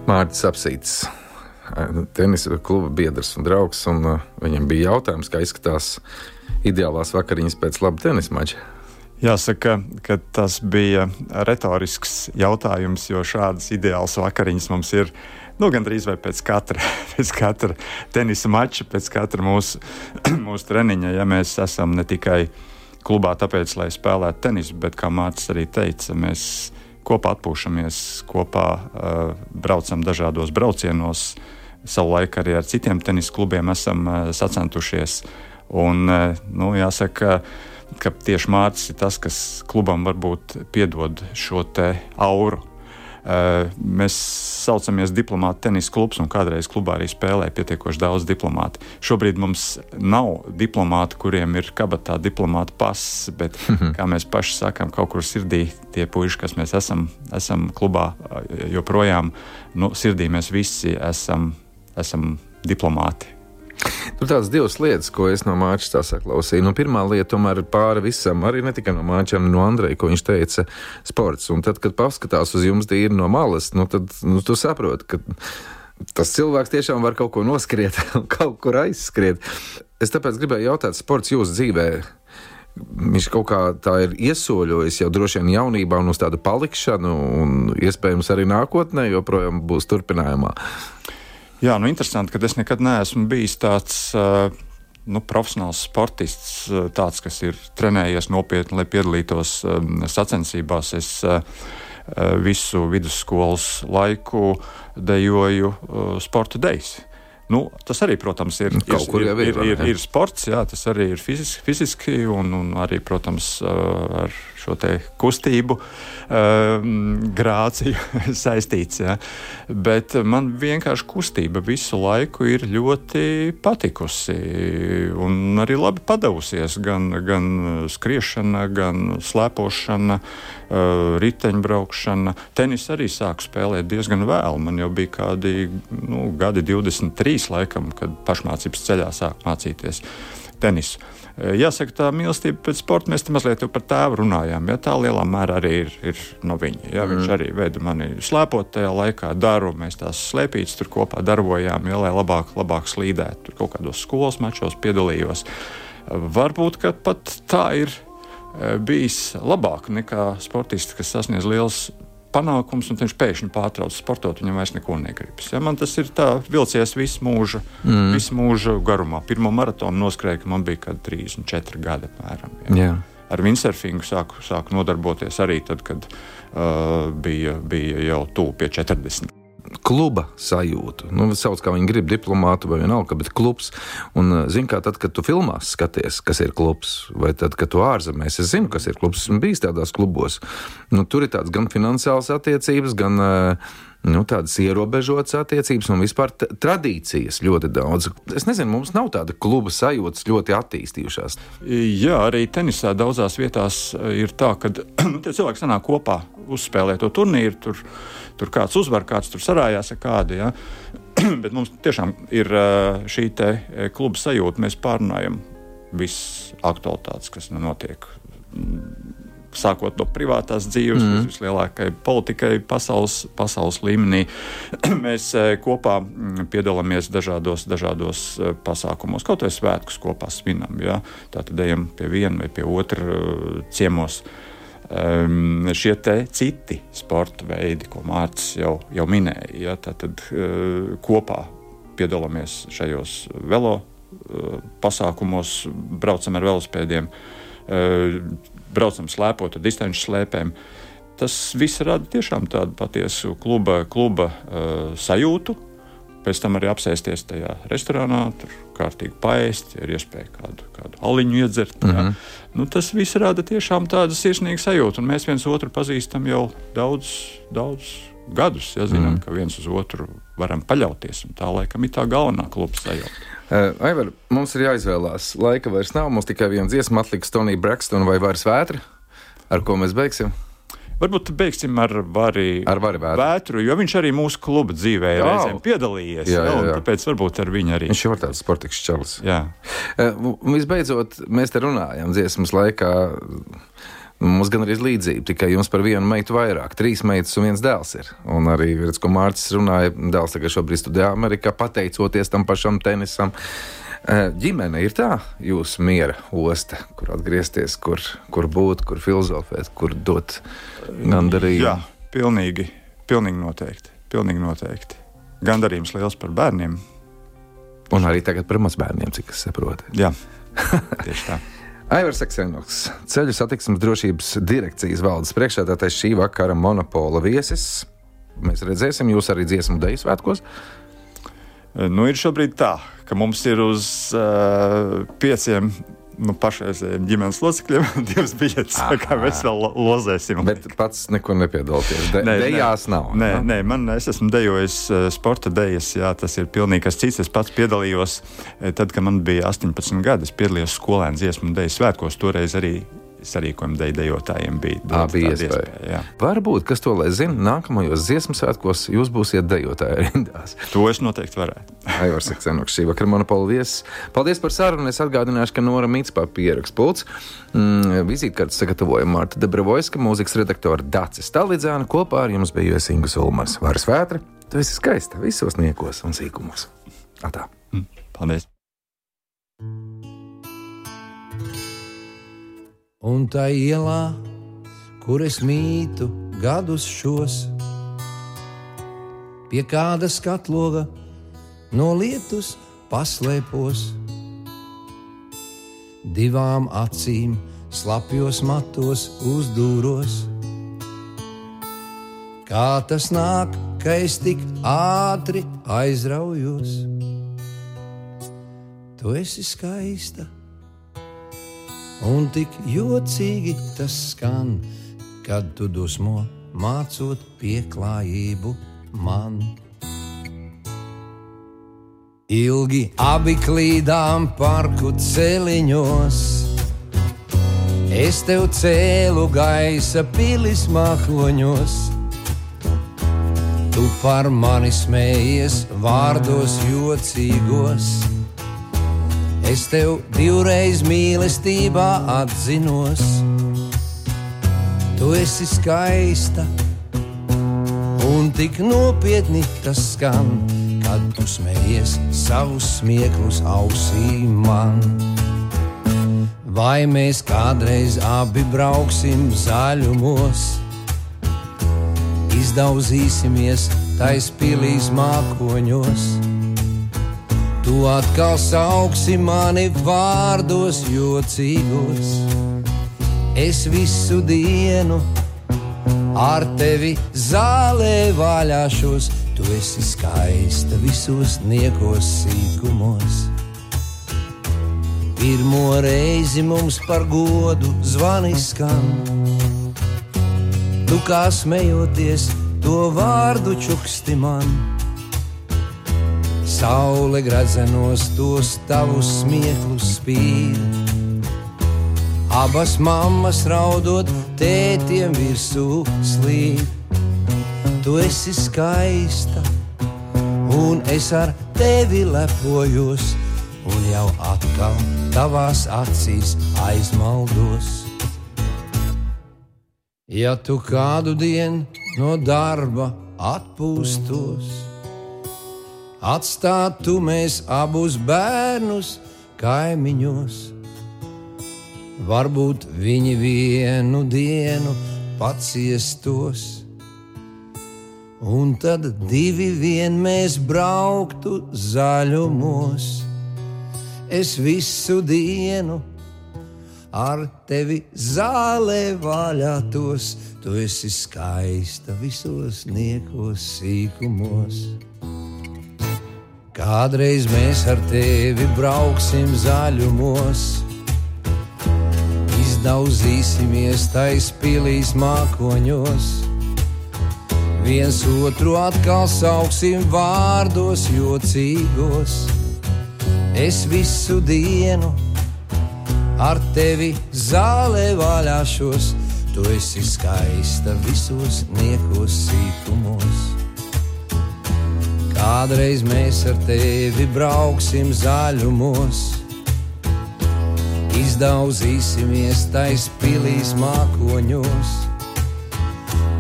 Mārcis Apsīts tenisa kluba biedrs un draugs. Un, uh, viņam bija jautājums, kā izskatās ideālās vakariņas pēc laba tenisa mača. Jāsaka, ka tas bija retorisks jautājums, jo šādas ideālas vakariņas mums ir nu, gandrīz vai pēc katra, pēc katra tenisa mača, pēc katra mūsu, mūsu treniņa. Ja mēs esam ne tikai klubā, tāpēc, lai spēlētu tenisu, bet, kā Mārcis arī teica, mēs kopā atpūšamies, kopā uh, braucam dažādos braucienos. Savulaik arī ar citiem tenisa klubiem esam uh, sacentušies. Un, uh, nu, jāsaka, ka tieši Mārcis ir tas, kas klubam varbūt piedod šo auru. Uh, mēs saucamies diplomāta tenisa klubs, un kādreiz klubā arī spēlēja pietiekoši daudz diplomātu. Šobrīd mums nav diplomāti, kuriem ir kabatā diplomāta pasis, bet, kā mēs paši sakām, kaut kur sirdī tie puiši, kas mēs esam, esam klubā, joprojām nu, sirdī mēs visi esam, esam diplomāti. Tur tādas divas lietas, ko es no māča saklausīju. Nu, pirmā lieta, tomēr, pāri visam, arī ne tikai no māča, arī no Andreja, ko viņš teica, sports. Un tad, kad paskatās uz jums tīri no malas, nu, tad nu, tu saproti, ka tas cilvēks tiešām var kaut ko noskriet kaut kur aizskriet. Es tāpēc gribēju jautāt, sports jūsu dzīvē. Viņš kaut kā tā ir iesoļojis jau droši vien jaunībā un uz tādu palikšanu, un iespējams arī nākotnē joprojām būs turpinājumā. Jā, nu interesanti, ka es nekad neesmu bijis tāds. Uh, nu, profesionāls sportists, tāds, kas ir trenējies nopietni, lai piedalītos um, sacensībās. Es uh, visu vidusskolas laiku dejoju uh, sporta dejas. Nu, tas arī, protams, ir, ir, ir, ir, ir, ir, ir sports, jā, tas arī ir fiziski, fiziski un, un arī, protams, ar šo kustību um, grāciju saistīts. Ja. Bet man vienkārši kustība visu laiku ir ļoti patikusi un arī labi padavusies. Gan, gan skriešana, gan slēpošana, uh, riteņbraukšana. Tenis arī sāku spēlēt diezgan vēlu. Man jau bija kādi nu, gadi, 23, laikam, kad pašmācības ceļā sāku mācīties tenisu. Eh, jāsaka, tā mīlestība pēc sporta, mēs te mazliet par tēvu runājām. Ja, tā lielā mērā arī ir, ir no viņa. Ja, viņš mm. arī veda mani slēpot tajā laikā daru. Mēs tās slēpītas tur kopā darbojām, ja, lai labāk, labāk slīdētu. Tur kaut kādos skolas mačos piedalījos. Varbūt pat tā ir eh, bijis labāk nekā sportisti, kas sasniedz liels panākums, un viņš pēkšņi pārtrauc sportot, viņam vairs neko negribas. Ja, man tas ir tā vilcies visu mūžu, mm. visu mūžu garumā. Pirmā maratona noskrēja, ka man bija kaut kādi 34 gadi apmēram. Ja. Yeah. Ar windsurfingu sāku, sāku nodarboties arī tad, kad uh, bija, bija jau tuvu pie 40 kluba sajūtu. Nu, sauc, kā viņi grib, diplomātu vai vienalga, bet klubs. Un, eh, zini, kā tad, kad tu filmās skaties, kas ir klubs, vai tad, kad tu ārzemēs, es zinu, kas ir klubs, esmu bijis tādās klubos. Nu, tur ir tāds gan finansiāls attiecības, gan uh, nu, tādas ierobežotas attiecības un vispār tradīcijas ļoti daudz. Es nezinu, mums nav tāda kluba sajūtas ļoti attīstījušās. Jā, arī tenisā daudzās vietās ir tā, ka nu, cilvēki sanāk kopā, uzspēlē to turnīru. Tur, tur kāds uzvar, kāds tur sarājās ar kādu. Ja? Bet mums tiešām ir šī kluba sajūta. Mēs pārunājam visas aktualitātes, kas nu notiek sākot no privātās dzīves mm. līdz vislielākajai politikai pasaules, pasaules līmenī. Mēs kopā piedalāmies dažādos, dažādos pasākumos, kaut vai svētkus kopā svinam. Ja? Tātad ejam pie viena vai pie otra ciemos. Um, šie citi sporta veidi, ko Mārcis jau, jau minēja, ja, tad uh, kopā piedalāmies šajos velo uh, pasākumos, braucam ar velospēdiem. Uh, braucam slēpot ar distanču slēpēm. Tas viss rada tiešām tādu patiesu kluba, kluba uh, sajūtu. Pēc tam arī apsēsties tajā restorānā, tur kārtīgi paēst, ir iespēja kādu, kādu aliņu iedzert. Mm -hmm. nu, tas viss rada tiešām tādu sirsnīgu sajūtu, un mēs viens otru pazīstam jau daudz, daudz gadus. Ja zinām, mm. ka viens uz otru varam paļauties. Tā laikam ir tā galvenā kluba sajūta. Uh, Aivar, mums ir jāizvēlās. Laika vairs nav. Mums tikai viena dziesma atliks Tonija Brakstona vai Vairs Vētra. Ar ko mēs beigsim? Varbūt beigsim ar Vāri, ar Vāri vētru. vētru, jo viņš arī mūsu kluba dzīvē ir reizēm piedalījies. Jā, jā, jā. Tāpēc varbūt ar viņu arī. Viņš jau ir tāds sportisks čalis. Jā. Uh, visbeidzot, mēs te runājam dziesmas laikā. Mums gan arī ir līdzība, tikai jums par vienu meitu vairāk. Trīs meitas un viens dēls ir. Un arī, redz, ko Mārcis runāja, dēls tagad šobrīd studē Amerikā, pateicoties tam pašam tenisam. Ģimene ir tā jūsu miera osta, kur atgriezties, kur, kur būt, kur filozofēt, kur dot gandarījumu. Jā, pilnīgi, pilnīgi noteikti. Pilnīgi noteikti. Gandarījums liels par bērniem. Un arī tagad par mazbērniem, cik es saprotu. Jā, tieši tā. Aivars Aksenoks, ceļu satiksmes drošības direkcijas valdes priekšsēdētājs šī vakara monopola viesis. Mēs redzēsim jūs arī dziesmu deju svētkos. Nu, ir šobrīd tā, ka mums ir uz uh, pieciem nu, pašreizējiem ģimenes locekļiem divas biļetes. Kā mēs vēl lozēsim. Bet pats neko nepiedalāties. De, nē, dejās nav. Nē, nē, nē, man es esmu dejojis sporta dejas, jā, tas ir pilnīgi kas cits. Es pats piedalījos tad, kad man bija 18 gadi. Es piedalījos skolēnu dziesmu un deju svētkos. Toreiz arī sarīkojuma dēļ dejotājiem bija tāda iespēja. iespēja Varbūt, kas to lai zina, nākamajos dziesmu svētkos jūs būsiet dejotāji rindās. To es noteikti varētu. Aivars Eksenoks, šī vakara mana paldies. Paldies par sarunu. Es atgādināšu, ka Nora Mitspā pierakst pults. Mm, vizītkartes sagatavoja Marta Debrevoiska, mūzikas redaktora Dācis Stalidzāna. Kopā ar jums bija Ingus Ulmars. Varas vētra, tu esi skaista visos niekos un sīkumos. Atā. Mm, paldies! Un tā ielā, kur es mītu gadus šos, pie kāda skatloga no lietus paslēpos. Divām acīm slapjos matos uzdūros. Kā tas nāk, ka es tik ātri aizraujos? Tu esi skaista un tik jocīgi tas skan, kad tu dusmo mācot pieklājību man. Ilgi abi klīdām parku celiņos, es tev cēlu gaisa pilis mākoņos. Tu par mani smējies vārdos jocīgos Es tev divreiz mīlestībā atzinos, tu esi skaista un tik nopietni tas skan, kad tu smējies savus smieklus ausī man. Vai mēs kādreiz abi brauksim zaļumos, izdauzīsimies taisa mākoņos? Tu atkal sauksi mani vārdos jocīgos. Es visu dienu ar tevi zālē vaļāšos. Tu esi skaista visos niekos sīkumos. Pirmo reizi mums par godu zvanis skan. Tu kā smejoties, to vārdu čuksti man Saule grazenos tos tavus smieklus spīd. Abas mammas raudot, tētiem virsū slīd. Tu esi skaista, un es ar tevi lepojos, un jau atkal tavās acīs aizmaldos. Ja tu kādu dienu no darba atpūstos, Atstātu mēs abus bērnus kaimiņos. Varbūt viņi vienu dienu paciestos, un tad divi vien mēs brauktu zaļumos. Es visu dienu ar tevi zālē vaļātos, tu esi skaista visos niekos sīkumos. Kādreiz mēs ar tevi brauksim zaļumos, izdauzīsimies taisnīgās mākoņos. Viens otru atkal sauksim vārdos, jocīgos. Es visu dienu ar tevi zālē vaļāšos, tu esi skaista visos niekos sīkumos. Kādreiz mēs ar tevi brauksim zaļumos, izdauzīsimies taisnīgās mākoņos.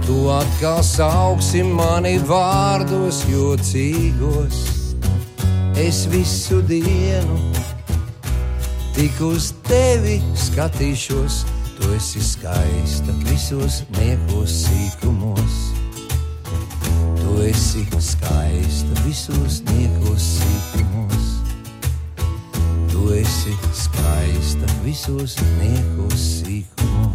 Tu atkal sauksi mani vārdos, jocīgos. Es visu dienu tik uz tevi skatīšos, tu esi skaista visos niekos sīkumos. Tu esi skaista visos niekos sīkumos. Tu esi skaista visos niekos sīkumos.